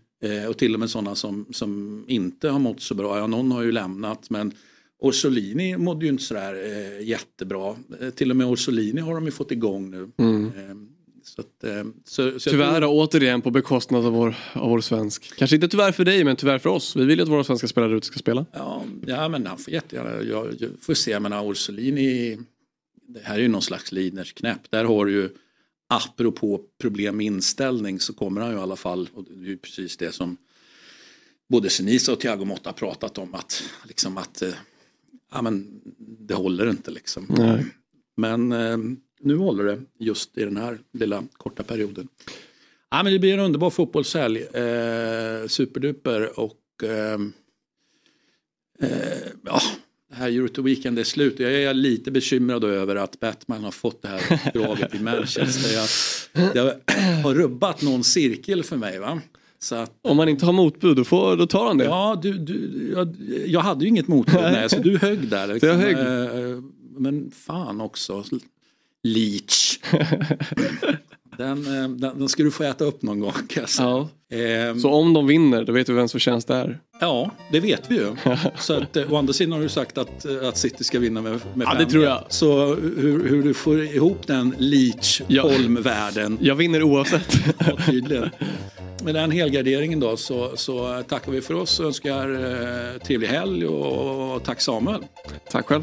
Och till och med sådana som, som inte har mått så bra. Ja, någon har ju lämnat men Orsolini mådde ju inte sådär eh, jättebra. Eh, till och med Orsolini har de ju fått igång nu. Mm. Eh, så att, eh, så, så Tyvärr tror- återigen på bekostnad av vår, av vår svensk. Kanske inte tyvärr för dig men tyvärr för oss. Vi vill ju att våra svenska spelare ute ska spela. Ja, ja men han får jättegärna, jag, jag får se, jag menar Orsolini, det här är ju någon slags Lidners knäpp. Där har du ju, apropå problem med inställning så kommer han ju i alla fall, och det är ju precis det som både Senisa och Thiago Motta pratat om, att, liksom att ja, men, det håller inte liksom. Nej. Men eh, nu håller det just i den här lilla korta perioden. Ja, men det blir en underbar fotbollshelg. Eh, superduper och eh, eh, ja, det här Euro Weekend är slut. Jag är lite bekymrad över att Batman har fått det här uppdraget i Manchester. Jag, det har rubbat någon cirkel för mig. Va? Så att, Om man inte har motbud då, får, då tar han det. Ja, du, du, jag, jag hade ju inget motbud, nej, så du högg där. Jag högg. Eh, Men fan också, Leach. [LAUGHS] Den, eh, den, den ska du få äta upp någon gång säga. Ja. Ehm, Så om de vinner då vet du vems förtjänst det är. Ja, det vet vi ju. [LAUGHS] Så att, eh, å andra sidan har du sagt att, eh, att City ska vinna med, med Ja, det tror jag. Så hur, hur du får ihop den Leach-Holm-världen, Jag vinner oavsett. [LAUGHS] ja, tydligen. Med den helgarderingen då så, så tackar vi för oss och önskar eh, trevlig helg och, och tack Samuel. Tack själv.